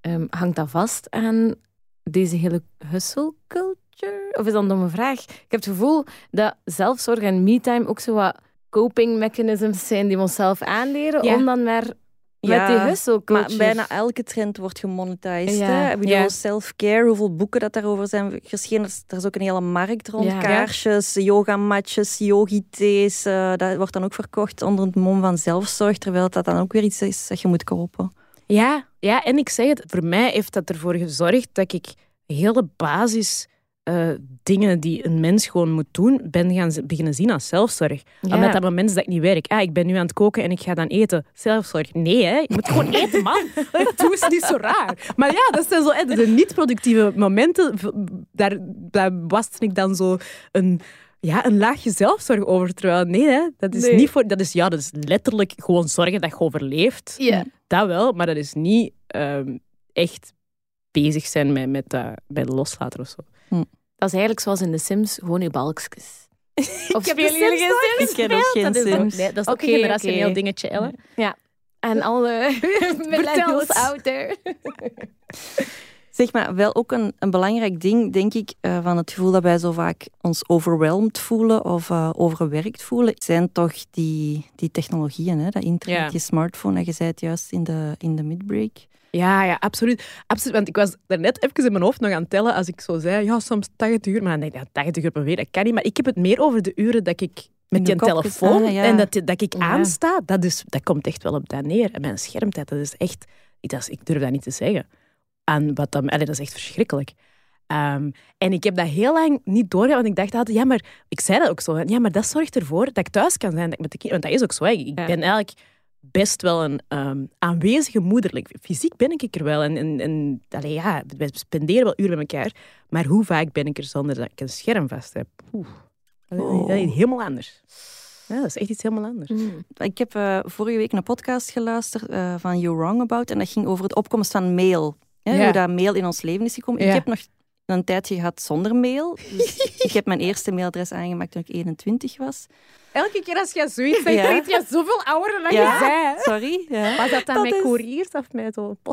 ehm, hangt dat vast aan deze hele hustle culture? Of is dat een domme vraag? Ik heb het gevoel dat zelfzorg en me-time ook zo wat coping mechanisms zijn die we onszelf aanleren Ja. om dan maar met Ja, die hustle. Maar bijna elke trend wordt gemonetized. Ja. Hè? Ik bedoel, Ja. self-care, hoeveel boeken dat daarover zijn geschreven. Er is- ook een hele markt rond. Ja. Kaarsjes, yogamatjes, yogi-thees. eh, dat wordt dan ook verkocht onder het mom van zelfzorg, terwijl dat dan ook weer iets is dat je moet kopen. Ja, ja, en ik zeg het, voor mij heeft dat ervoor gezorgd dat ik hele basis eh, dingen die een mens gewoon moet doen, ben gaan beginnen zien als zelfzorg. Ja. Omdat dat moment dat ik niet werk. Ah, ik ben nu aan het koken en ik ga dan eten. Zelfzorg. Nee, hè. Je moet gewoon eten, man. Doe eens niet zo raar. Maar ja, dat zijn zo hè, de niet-productieve momenten. Daar, daar waste ik dan zo een... Ja, een laagje zelfzorg over. Terwijl, nee, hè, dat is Nee. niet voor... Dat is, ja, dat is letterlijk gewoon zorgen dat je overleeft. Ja. Dat wel, maar dat is niet ehm, echt bezig zijn met, met, dat met loslaten of zo. Dat is eigenlijk zoals in The Sims, gewoon je balkjes. Of heb spelen de jullie Sims geen Sims? Ik ken ook geen dat is Sims. nee, dat is ook Oké, een generationeel dingetje, Ellen. En alle millennials out there. Zeg maar, wel ook een, een belangrijk ding, denk ik, eh, van het gevoel dat wij zo vaak ons overwhelmed voelen of eh, overwerkt voelen, zijn toch die, die technologieën, hè? dat internet, Ja. je smartphone, dat je zei het juist in de, in de midbreak. Ja, ja, absoluut. absoluut. Want ik was daarnet even in mijn hoofd nog aan het tellen als ik zo zei, ja, soms 80 uur. Maar dan denk ik, ja, 80 uur per week, dat kan niet. Maar ik heb het meer over de uren dat ik met die telefoon ja. en dat, dat ik Ja. aansta, dat, is, dat komt echt wel op dat neer. En mijn schermtijd, dat is echt... Dat is, ik durf dat niet te zeggen. Aan wat dan, allee, dat is echt verschrikkelijk. Ehm, en ik heb dat heel lang niet doorgehad, want ik dacht altijd, ja, maar ik zei dat ook zo, ja, maar dat zorgt ervoor dat ik thuis kan zijn dat ik met de kinderen. Want dat is ook zo. hè. Ik Ja. ben eigenlijk best wel een ehm, aanwezige moederlijk. Fysiek ben ik er wel. En, en, en allee, ja, we spenderen wel uren met elkaar. Maar hoe vaak ben ik er zonder dat ik een scherm vast heb? Oeh, dat is- dat is helemaal anders. Ja, dat is echt iets helemaal anders. Mm. Ik heb eh, vorige week een podcast geluisterd eh, van You Wrong About. En dat ging over de opkomst van mail. Hè, Ja. Hoe dat mail in ons leven is gekomen. Ja. Ik heb nog een tijdje gehad zonder mail. Dus ik heb mijn eerste mailadres aangemaakt toen ik 21 was. Elke keer als je zoiets zegt, Ja. je zoveel ouder dan Ja. je zei. Sorry. Ja. Was dat dan Dat met is- couriers of met zo'n?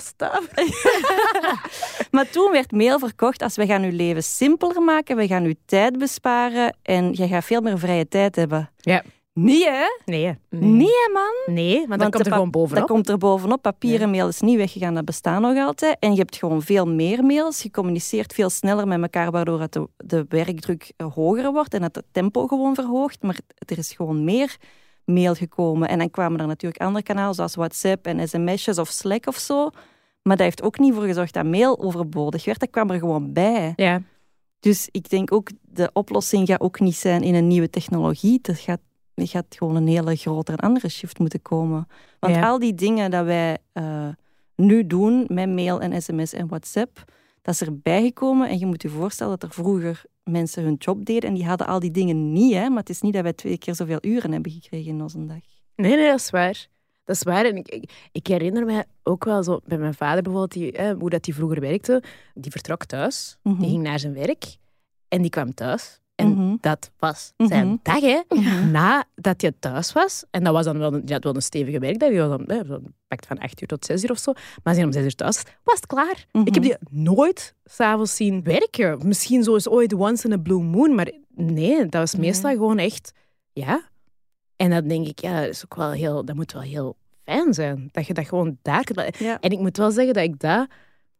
Maar toen werd mail verkocht als we gaan uw leven simpeler maken, we gaan uw tijd besparen en je gaat veel meer vrije tijd hebben. Ja. Hè? Nee, hè. Nee hè, man. nee want, dan Want komt er gewoon bovenop. Dat komt er bovenop. Papieren mail is niet weggegaan, dat bestaat nog altijd. En je hebt gewoon veel meer mails. Je communiceert veel sneller met elkaar, waardoor het de, de werkdruk eh, hoger wordt en het tempo gewoon verhoogt. Maar er is gewoon meer mail gekomen. En dan kwamen er natuurlijk andere kanalen, zoals WhatsApp en sms'jes of Slack of zo. Maar dat heeft ook niet voor gezorgd dat mail overbodig werd. Dat kwam er gewoon bij. Ja. Dus ik denk ook, de oplossing gaat ook niet zijn in een nieuwe technologie. Er gaat, gaat gewoon een hele grote en andere shift moeten komen. Want Ja. al die dingen dat wij eh, nu doen met mail en sms en WhatsApp, dat is erbij gekomen. En je moet je voorstellen dat er vroeger mensen hun job deden en die hadden al die dingen niet. Hè? Maar het is niet dat wij twee keer zoveel uren hebben gekregen in onze dag. Nee, nee, dat is waar. Dat is waar. En ik, ik, ik herinner me ook wel zo bij mijn vader bijvoorbeeld, die, eh, hoe dat die vroeger werkte. Die vertrok thuis, Mhm. die ging naar zijn werk en die kwam thuis. En Mhm. dat was zijn Mhm. dag, hè. Mhm. Nadat hij thuis was. En dat was dan wel een, wel een stevige werkdag. Die was dan zo'n pakt van acht uur tot zes uur of zo. Maar hij om zes uur thuis was, het klaar. Ik heb die nooit s'avonds zien werken. Misschien zo eens ooit once in a blue moon. Maar nee, dat was meestal gewoon echt... Ja. En dan denk ik, ja, dat, is ook wel heel, dat moet wel heel fijn zijn. Dat je dat gewoon daar kunt... Ja. En ik moet wel zeggen dat ik dat...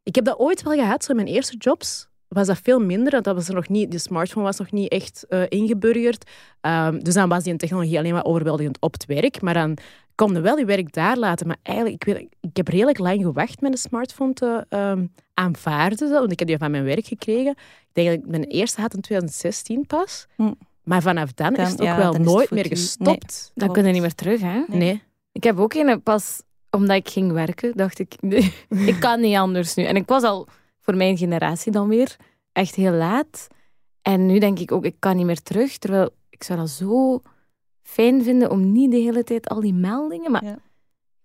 Ik heb dat ooit wel gehad, zo in mijn eerste jobs was dat veel minder, want dat was er nog niet, de smartphone was nog niet echt eh, ingeburgerd. Ehm, dus dan was die technologie alleen maar overweldigend op het werk. Maar dan kon je wel je werk daar laten. Maar eigenlijk, ik, weet, ik heb redelijk lang gewacht met een smartphone te ehm, aanvaarden. Want ik heb die van mijn werk gekregen. Ik denk dat ik mijn eerste had in 2016 pas. Hm. Maar vanaf dan, Dan- is het ook ja, wel nooit meer gestopt. Dan kun je niet meer terug, hè? Nee. Ik heb ook een pas, omdat ik ging werken, dacht ik, nee, ik kan niet anders nu. En ik was al voor mijn generatie dan weer echt heel laat. En nu denk ik ook, ik kan niet meer terug. Terwijl ik zou dat zo fijn vinden om niet de hele tijd al die meldingen, maar Ja. je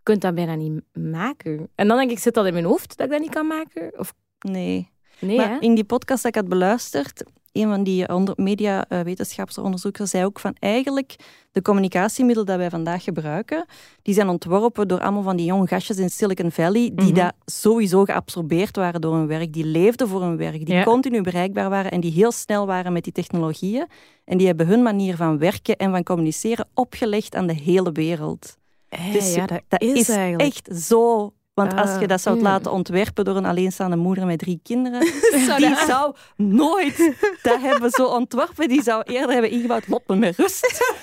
kunt dat bijna niet maken. En dan denk ik, zit dat in mijn hoofd dat ik dat niet kan maken? Of Nee. nee, maar hè? in die podcast dat ik had beluisterd, een van die onder, media-wetenschapsonderzoekers zei ook van eigenlijk de communicatiemiddelen dat wij vandaag gebruiken, die zijn ontworpen door allemaal van die jonge gastjes in Silicon Valley, die Mhm. dat sowieso geabsorbeerd waren door hun werk, die leefden voor hun werk, die Ja. continu bereikbaar waren en die heel snel waren met die technologieën. En die hebben hun manier van werken en van communiceren opgelegd aan de hele wereld. Eh, Dus ja, dat, dat is, echt zo. Want als je Ah, dat zou mm. laten ontwerpen door een alleenstaande moeder met drie kinderen, die zou nooit dat hebben zo ontworpen. Die zou eerder hebben ingebouwd, lot me met rust.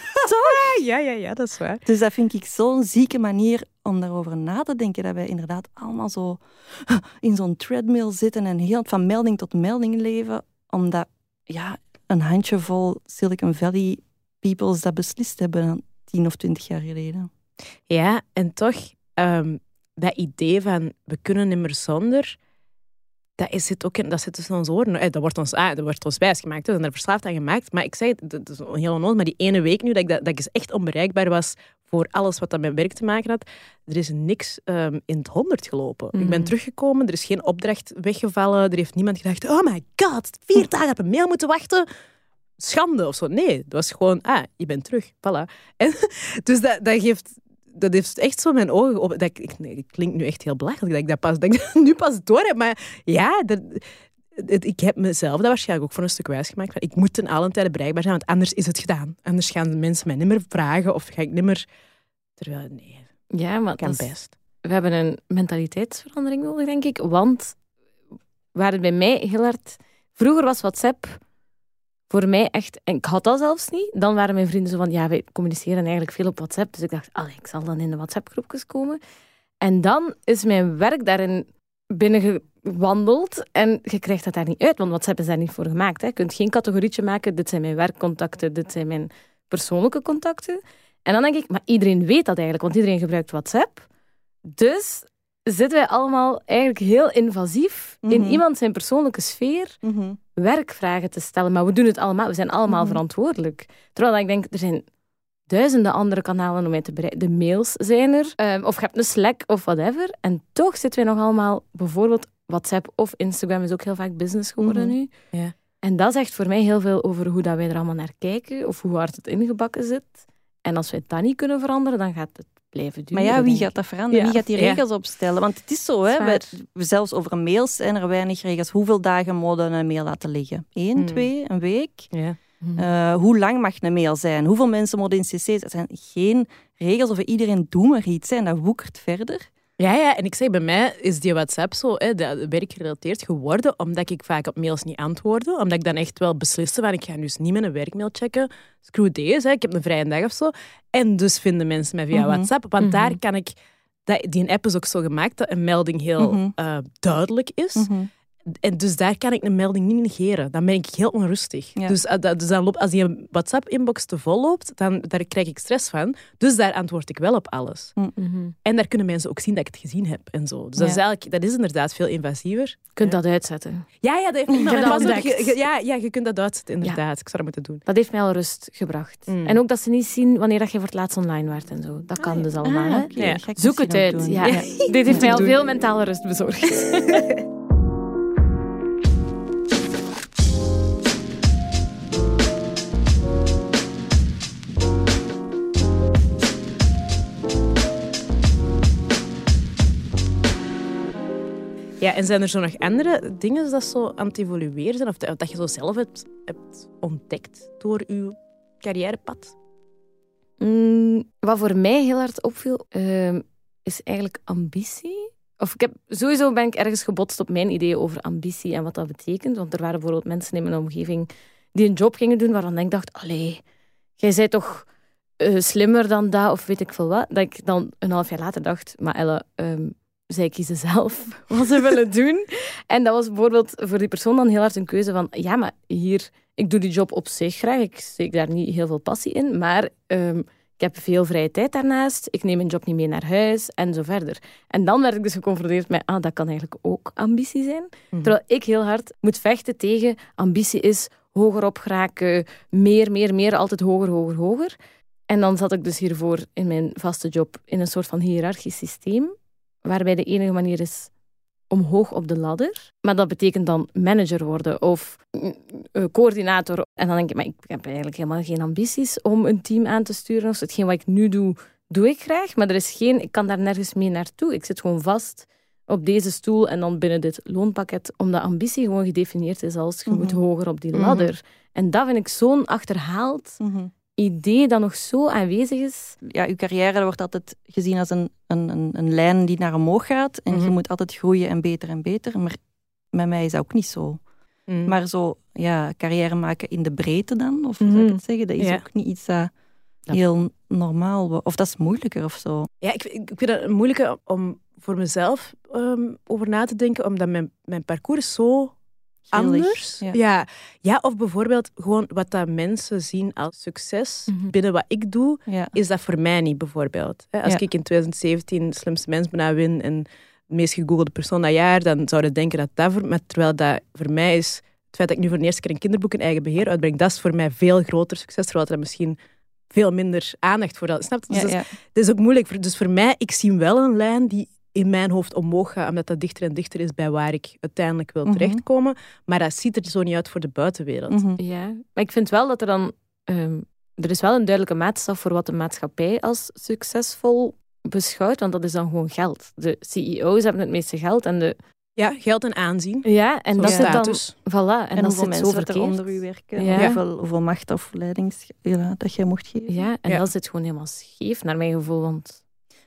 Ja, ja, ja, dat is waar. Dus dat vind ik zo'n zieke manier om daarover na te denken. Dat wij inderdaad allemaal zo in zo'n treadmill zitten en heel van melding tot melding leven. Omdat ja, een handjevol Silicon Valley peoples dat beslist hebben tien of twintig jaar geleden. Ja, en toch, ehm, dat idee van we kunnen niet meer zonder, dat, is het ook in, dat zit tussen onze oren. Eh, Dat wordt ons, ah, dat wordt ons wijsgemaakt, we zijn er verslaafd aan gemaakt. Maar ik het, dat is heel onnozel, maar die ene week nu dat ik, dat, dat ik echt onbereikbaar was voor alles wat dat met werk te maken had, er is niks ehm, in het honderd gelopen. Ik ben Mm. teruggekomen, er is geen opdracht weggevallen, er heeft niemand gedacht, oh my god, vier dagen op een mail moeten wachten. Schande of zo. Nee, het was gewoon, ah, je bent terug, voilà. En, dus dat, dat geeft dat heeft echt zo mijn ogen op. Dat, ik, nee, het klinkt nu echt heel belachelijk dat ik dat pas, dat ik dat nu pas door heb. Maar ja, dat, het- ik heb mezelf dat waarschijnlijk ook voor een stuk wijsgemaakt. Van, ik moet ten allen tijde bereikbaar zijn, want anders is het gedaan. Anders gaan de mensen mij niet meer vragen of ga ik niet meer... Terwijl, nee, Ja, maar kan best. we hebben een mentaliteitsverandering nodig, denk ik. Want waar het bij mij heel hard... Vroeger was WhatsApp voor mij echt... En ik had dat zelfs niet. Dan waren mijn vrienden zo van... Ja, wij communiceren eigenlijk veel op WhatsApp. Dus ik dacht, allee, ik zal dan in de WhatsApp-groepjes komen. En dan is mijn werk daarin binnengewandeld. En je krijgt dat daar niet uit, want WhatsApp is daar niet voor gemaakt. Hè. Je kunt geen categorietje maken. Dit zijn mijn werkcontacten, dit zijn mijn persoonlijke contacten. En dan denk ik, maar iedereen weet dat eigenlijk, want iedereen gebruikt WhatsApp. Dus zitten wij allemaal eigenlijk heel invasief in Mhm. iemand zijn persoonlijke sfeer Mhm. werkvragen te stellen. Maar we doen het allemaal, we zijn allemaal Mhm. verantwoordelijk. Terwijl ik denk, er zijn duizenden andere kanalen om mij te bereiken. De mails zijn er, ehm, of je hebt een Slack of whatever. En toch zitten wij nog allemaal, bijvoorbeeld WhatsApp of Instagram is ook heel vaak business geworden nu. Ja. En dat zegt voor mij heel veel over hoe dat wij er allemaal naar kijken, of hoe hard het ingebakken zit. En als wij dat niet kunnen veranderen, dan gaat het blijven duren. Maar ja, wie gaat dat veranderen? Wie gaat die regels opstellen? Want het is zo, hè? We- zelfs over mails zijn er weinig regels. Hoeveel dagen we een mail laten liggen? Eén, Hmm. twee, een week? Ja. Eh, hoe lang mag een mail zijn? Hoeveel mensen moeten in cc's? Er zijn geen regels over iedereen doet maar iets. Hè? En dat woekert verder. Ja, ja, en ik zeg, bij mij is die WhatsApp zo hè, dat werkgerelateerd geworden, omdat ik vaak op mails niet antwoordde. Omdat ik dan echt wel besliste van, ik ga dus niet mijn werkmail checken. Screw deze, hè, ik heb een vrije dag of zo. En dus vinden mensen mij via Mhm. WhatsApp. Want Mhm. daar kan ik... Dat, die app is ook zo gemaakt dat een melding heel Mhm. eh, duidelijk is. En dus daar kan ik een melding niet negeren. Dan ben ik heel onrustig. Ja. Dus, eh, dat- dus dan loopt, als die WhatsApp-inbox te vol loopt, dan daar krijg ik stress van. Dus daar antwoord ik wel op alles. Mhm. En daar kunnen mensen ook zien dat ik het gezien heb en zo. Dus dat, is eigenlijk, dat is inderdaad veel invasiever. Je kunt dat uitzetten. Ja, ja, dat heeft dat ook- ge- ja, ja, je kunt dat uitzetten, inderdaad. Ik zou dat moeten doen. Dat heeft mij al rust gebracht. Mm. En ook dat ze niet zien wanneer dat je voor het laatst online werd en zo. Dat kan ja. dus allemaal. Ah, ik Zoek het uit. Dit heeft mij al veel mentale rust bezorgd. Ja, en zijn er zo nog andere dingen dat zo aan het evolueren zijn? Of dat je zo zelf hebt, hebt ontdekt door je carrièrepad? Mm, wat voor mij heel hard opviel, ehm, is eigenlijk ambitie. Of ik heb, sowieso ben ik ergens gebotst op mijn ideeën over ambitie en wat dat betekent. Want er waren bijvoorbeeld mensen in mijn omgeving die een job gingen doen waarvan ik dacht, allee, jij bent toch eh, slimmer dan dat, of weet ik veel wat. Dat ik dan een half jaar later dacht, maar Elle, ehm, zij kiezen zelf wat ze willen doen. En dat was bijvoorbeeld voor die persoon dan heel hard een keuze van, ja, maar hier, ik doe die job op zich graag, ik steek daar niet heel veel passie in, maar ehm, ik heb veel vrije tijd daarnaast, ik neem mijn job niet mee naar huis en zo verder. En dan werd ik dus geconfronteerd met, ah, dat kan eigenlijk ook ambitie zijn. Mhm. Terwijl ik heel hard moet vechten tegen, ambitie is hoger op geraken, meer, meer, meer, altijd hoger, hoger, hoger. En dan zat ik dus hiervoor in mijn vaste job in een soort van hiërarchisch systeem, waarbij de enige manier is omhoog op de ladder. Maar dat betekent dan manager worden of mm, eh, coördinator. En dan denk ik, maar ik heb eigenlijk helemaal geen ambities om een team aan te sturen. Of hetgeen wat ik nu doe, doe ik graag. Maar er is geen, ik kan daar nergens mee naartoe. Ik zit gewoon vast op deze stoel en dan binnen dit loonpakket, omdat ambitie gewoon gedefinieerd is als je moet Mhm. hoger op die Mhm. ladder. En dat vind ik zo'n achterhaald Mhm. Idee dat nog zo aanwezig is. Ja, je carrière wordt altijd gezien als een, een, een, een lijn die naar omhoog gaat. En je Mhm. moet altijd groeien en beter en beter. Maar met mij is dat ook niet zo. Mhm. Maar zo, ja, carrière maken in de breedte dan, of hoe zou ik Mhm. het zeggen, dat is Ja. ook niet iets dat heel normaal. Of dat is moeilijker of zo. Ja, ik, ik vind het moeilijk om voor mezelf ehm, over na te denken, omdat mijn, mijn parcours zo Grillig, anders. ja. Ja. Ja. of bijvoorbeeld gewoon wat dat mensen zien als succes Mhm. binnen wat ik doe, Ja. is dat voor mij niet, bijvoorbeeld. Als ik in 2017 slimste mens bijna win en de meest gegoogelde persoon dat jaar, dan zouden denken dat dat voor mij, terwijl dat voor mij is, het feit dat ik nu voor de eerste keer een kinderboek in eigen beheer uitbreng, dat is voor mij veel groter succes, terwijl er misschien veel minder aandacht voor dat. Snap je? Dus Ja, dat is- ja. het is ook moeilijk. Dus voor mij, ik zie wel een lijn die in mijn hoofd omhoog gaat, omdat dat dichter en dichter is bij waar ik uiteindelijk wil Mhm. terechtkomen. Maar dat ziet er zo niet uit voor de buitenwereld. Mhm. Ja, maar ik vind wel dat er dan... ehm, er is wel een duidelijke maatstaf voor wat de maatschappij als succesvol beschouwt, want dat is dan gewoon geld. De CEO's hebben het meeste geld en de... Ja, geld en aanzien. Ja, en dat zit dan... status. Voilà, en, En, dat hoeveel zit zo mensen er onder u werken, Ja. hoeveel, hoeveel macht of leidings ja, dat jij mocht geven. Ja, en Ja. dat zit gewoon helemaal scheef, naar mijn gevoel, want...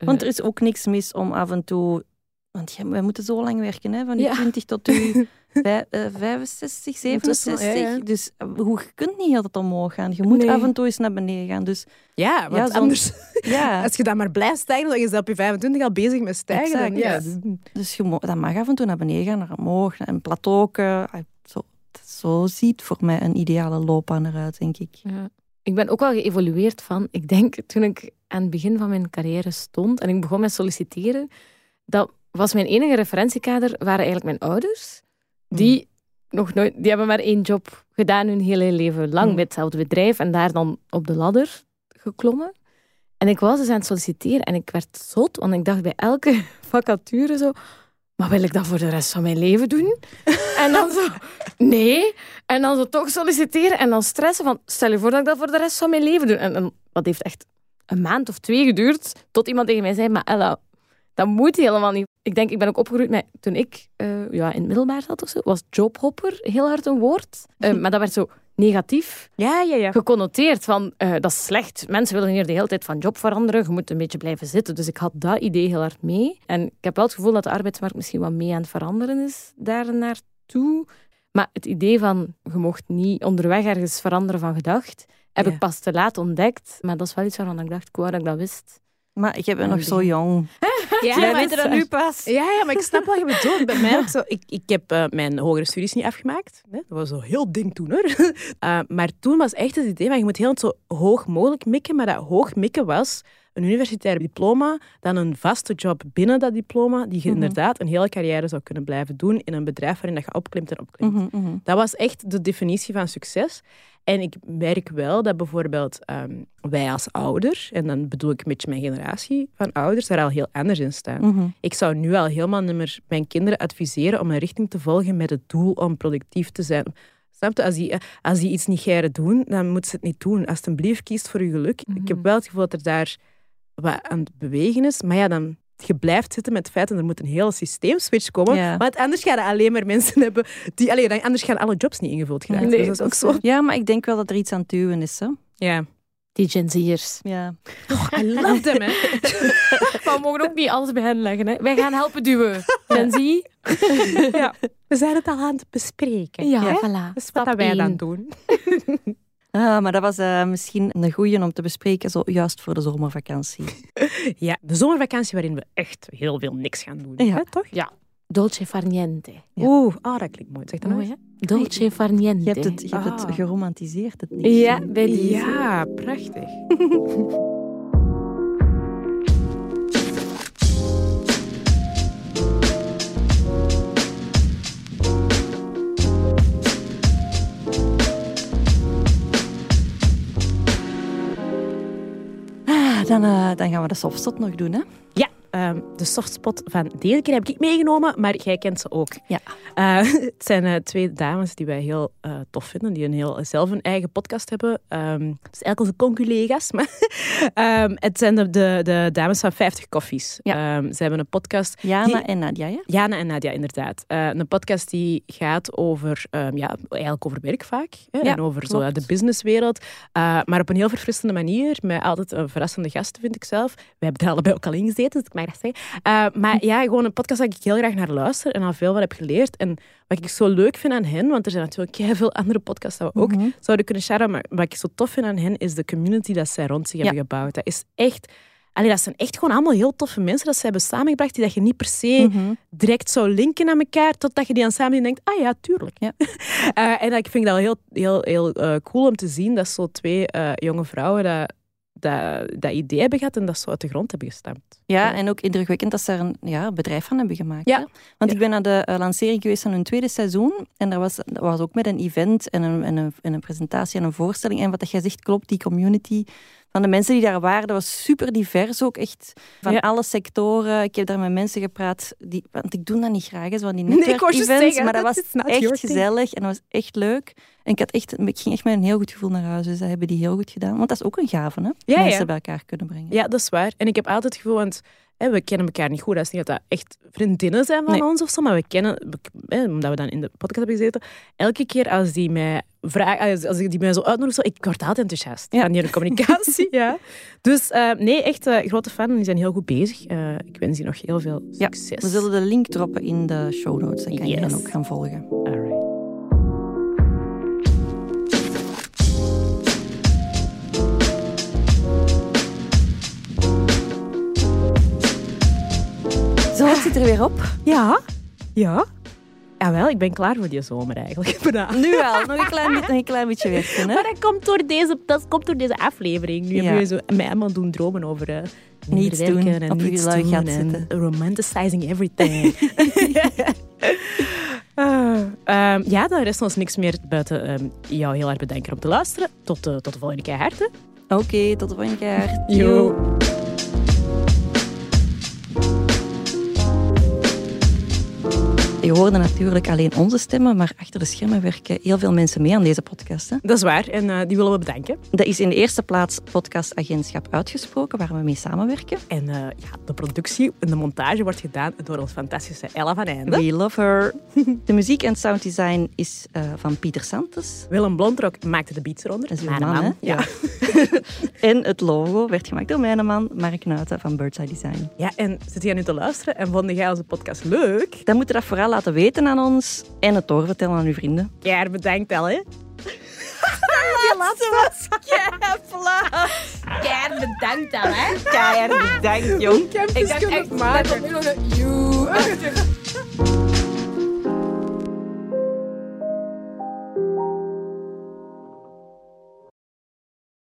Want er is ook niks mis om af en toe... Want ja, wij moeten zo lang werken, hè, van Ja. 20 tot eh, 65, Ondertussen, 67. ja, ja. Dus eh, hoe, je kunt niet altijd omhoog gaan. Je moet Nee. af en toe eens naar beneden gaan. Dus Ja, want anders, ja, als je dan maar blijft stijgen, dan is dat op je 25 al bezig met stijgen. dan, Exact, dus je dat mag af en toe naar beneden gaan, naar omhoog, naar een plateau. Zo, zo ziet voor mij een ideale loopbaan eruit, denk ik. Ja. Ik ben ook wel geëvolueerd van, ik denk toen ik aan het begin van mijn carrière stond en ik begon met solliciteren, dat was mijn enige referentiekader, waren eigenlijk mijn ouders. Die, nog nooit, die hebben maar één job gedaan hun hele leven lang Mm. bij hetzelfde bedrijf en daar dan op de ladder geklommen. En ik was dus aan het solliciteren en ik werd zot, want ik dacht bij elke vacature zo, maar wil ik dat voor de rest van mijn leven doen? En dan zo, nee. En dan zo toch solliciteren en dan stressen van, stel je voor dat ik dat voor de rest van mijn leven doe. En, en dat heeft echt een maand of twee geduurd, tot iemand tegen mij zei, maar Ella, dat moet helemaal niet. Ik denk, ik ben ook opgegroeid toen ik eh, ja, in het middelbaar zat of zo, was jobhopper heel hard een woord. Eh, maar dat werd zo negatief Ja, ja, ja. geconnoteerd van eh, dat is slecht. Mensen willen hier de hele tijd van job veranderen. Je moet een beetje blijven zitten. Dus ik had dat idee heel hard mee. En ik heb wel het gevoel dat de arbeidsmarkt misschien wat mee aan het veranderen is daar naartoe. Maar het idee van je mocht niet onderweg ergens veranderen van gedacht, heb ik pas te laat ontdekt. Maar dat is wel iets waarvan ik dacht, ik wou dat ik dat wist. Maar ik ben nog zo jong. Ja, Wij maar- weten dat nu pas. Ja, ja, maar ik snap wat je bedoelt. Bij mij ook zo. Ik, ik heb eh, mijn hogere studies niet afgemaakt. Hè. Dat was zo heel ding toen, hoor. Eh, maar toen was echt het idee van je moet heel zo hoog mogelijk mikken. Maar dat hoog mikken was een universitair diploma, dan een vaste job binnen dat diploma, die je Mhm. inderdaad een hele carrière zou kunnen blijven doen in een bedrijf waarin dat je opklimt en opklimt. Mhm, mhm. Dat was echt de definitie van succes. En ik merk wel dat bijvoorbeeld ehm, wij als ouder, en dan bedoel ik een beetje mijn generatie van ouders, daar al heel anders in staan. Mhm. Ik zou nu al helemaal niet meer mijn kinderen adviseren om een richting te volgen met het doel om productief te zijn. Snap je? Als die, als die iets niet geren doen, dan moeten ze het niet doen. Alsjeblieft, kies voor je geluk. Ik heb wel het gevoel dat er daar wat aan het bewegen is. Maar ja, dan je blijft zitten met het feit dat er moet een hele systeemswitch komen. Ja. Want anders gaan er alleen maar mensen hebben die... Allee, dan, anders gaan alle jobs niet ingevuld geraken. Nee, dus dat is ook zo. Ja, maar ik denk wel dat er iets aan het duwen is. Hè? Ja. Die Gen Z'ers. Ja. I love them, hè. Maar we mogen ook niet alles bij hen leggen. Hè. Wij gaan helpen duwen. Gen Z? ja. We zijn het al aan het bespreken. Ja, hè? voilà. Dat is Stap wat wij dan doen. Ah, maar dat was eh, misschien een goeie om te bespreken, zo juist voor de zomervakantie. Ja, de zomervakantie waarin we echt heel veel niks gaan doen. Ja. Hè, toch? Dolce far niente. Ja. Oeh, ah, dat klinkt mooi. Zeg dat Mooi, eens. hè? Dolce far niente. Je hebt het, je hebt het Ah. geromantiseerd, het niks. Ja, bij die. Ja, prachtig. dan, eh, dan gaan we de softstop nog doen, hè? Ja, ehm, de softspot van deze keer heb ik meegenomen, maar jij kent ze ook. Ja. Eh, het zijn eh, twee dames die wij heel eh, tof vinden, die een heel, zelf een eigen podcast hebben. Ehm, het is eigenlijk onze conculega's, maar ehm, het zijn de, de, de dames van 50 Koffies. Ja. Ze hebben een podcast Jana Die- en Nadia, ja? Jana en Nadia, inderdaad. Een podcast die gaat over, ja, eigenlijk over werk vaak. Hè, Ja, en over zo, de businesswereld. Maar op een heel verfrissende manier. Met altijd een verrassende gasten, vind ik zelf. We hebben er allebei ook al in gezeten, dus ik mag dat zeggen. Eh, maar ja, gewoon een podcast dat ik heel graag naar luister en al veel van heb geleerd. En wat ik zo leuk vind aan hen, want er zijn natuurlijk heel veel andere podcasts dat we ook Mhm. zouden kunnen sharen, maar wat ik zo tof vind aan hen, is de community dat zij rond zich Ja. hebben gebouwd. Dat is echt... Allee, dat zijn echt gewoon allemaal heel toffe mensen dat ze hebben samengebracht, die dat je niet per se Mhm. direct zou linken aan elkaar, totdat je die aan samen denkt, ah ja, tuurlijk. Ja. Eh, en ik vind dat heel, heel, heel eh, cool om te zien dat zo twee jonge vrouwen dat, dat, dat idee hebben gehad en dat zo uit de grond hebben gestampt. Ja, en ook indrukwekkend dat ze er een ja, bedrijf van hebben gemaakt. Ja. Hè? Want Ja. ik ben naar de eh, lancering geweest van hun tweede seizoen. En dat was, dat was ook met een event en een, en, een, en een presentatie en een voorstelling. En wat dat jij zegt klopt, die community van de mensen die daar waren, dat was super divers ook. Echt van Ja. alle sectoren. Ik heb daar met mensen gepraat, die, want ik doe dat niet graag, zo van die Nee, netwerkevents. zeggen, maar dat was echt gezellig en dat was echt leuk. En ik, had echt, ik ging echt met een heel goed gevoel naar huis. Dus dat hebben die heel goed gedaan. Want dat is ook een gave, hè? Ja, mensen ja. bij elkaar kunnen brengen. Ja, dat is waar. En ik heb altijd het gevoel, want hè, we kennen elkaar niet goed. Dat is niet dat dat echt vriendinnen zijn van Nee. ons of zo, maar we kennen, we- hè, omdat we dan in de podcast hebben gezeten, elke keer als die mij vraagt, als, die mij zo uitnodigt, zo, ik word altijd enthousiast Ja. van die communicatie. ja. Dus eh, nee, echt eh, grote fan. Die zijn heel goed bezig. Eh, ik wens die nog heel veel Ja, succes. We zullen de link droppen in de show notes. Dan kan je hen ook gaan volgen. Alright. Er weer op. Ja, ja. Jawel, ik ben klaar voor die zomer eigenlijk. Nu al. Nog een klein, beetje- nog een klein beetje werken. Hè? Maar dat komt door deze, dat komt door deze aflevering. Nu Ja. hebben we zo mij helemaal doen dromen over eh, minder Niets doen, en op niets doen en zitten. romanticizing everything. Ah, ehm, ja, dan rest ons niks meer buiten ehm, jou heel erg bedanken om te luisteren. Tot, eh, tot de volgende keer. Oké, tot de volgende keer. Yo. Je hoorde natuurlijk alleen onze stemmen, maar achter de schermen werken heel veel mensen mee aan deze podcast. Hè? Dat is waar en eh, die willen we bedanken. Dat is in de eerste plaats podcastagentschap Uitgesproken, waar we mee samenwerken. En eh, ja, de productie en de montage wordt gedaan door ons fantastische Ella van Einde. We love her. De muziek en sounddesign is eh, van Pieter Santos. Willem Blondrok maakte de beats eronder. Dat is Mijn man? Ja. En het logo werd gemaakt door mijn man, Mark Nuiten van Birdseye Design. ja, en zit jij nu te luisteren en vond jij onze podcast leuk? Dan moet je dat vooral laten weten aan ons en het doorvertellen aan uw vrienden. Ja, bedankt al, hè. Die laatste was Keihard bedankt dan, hè? Keihard bedankt, jong. Ik dacht echt, dat komt nu nog een... Joe.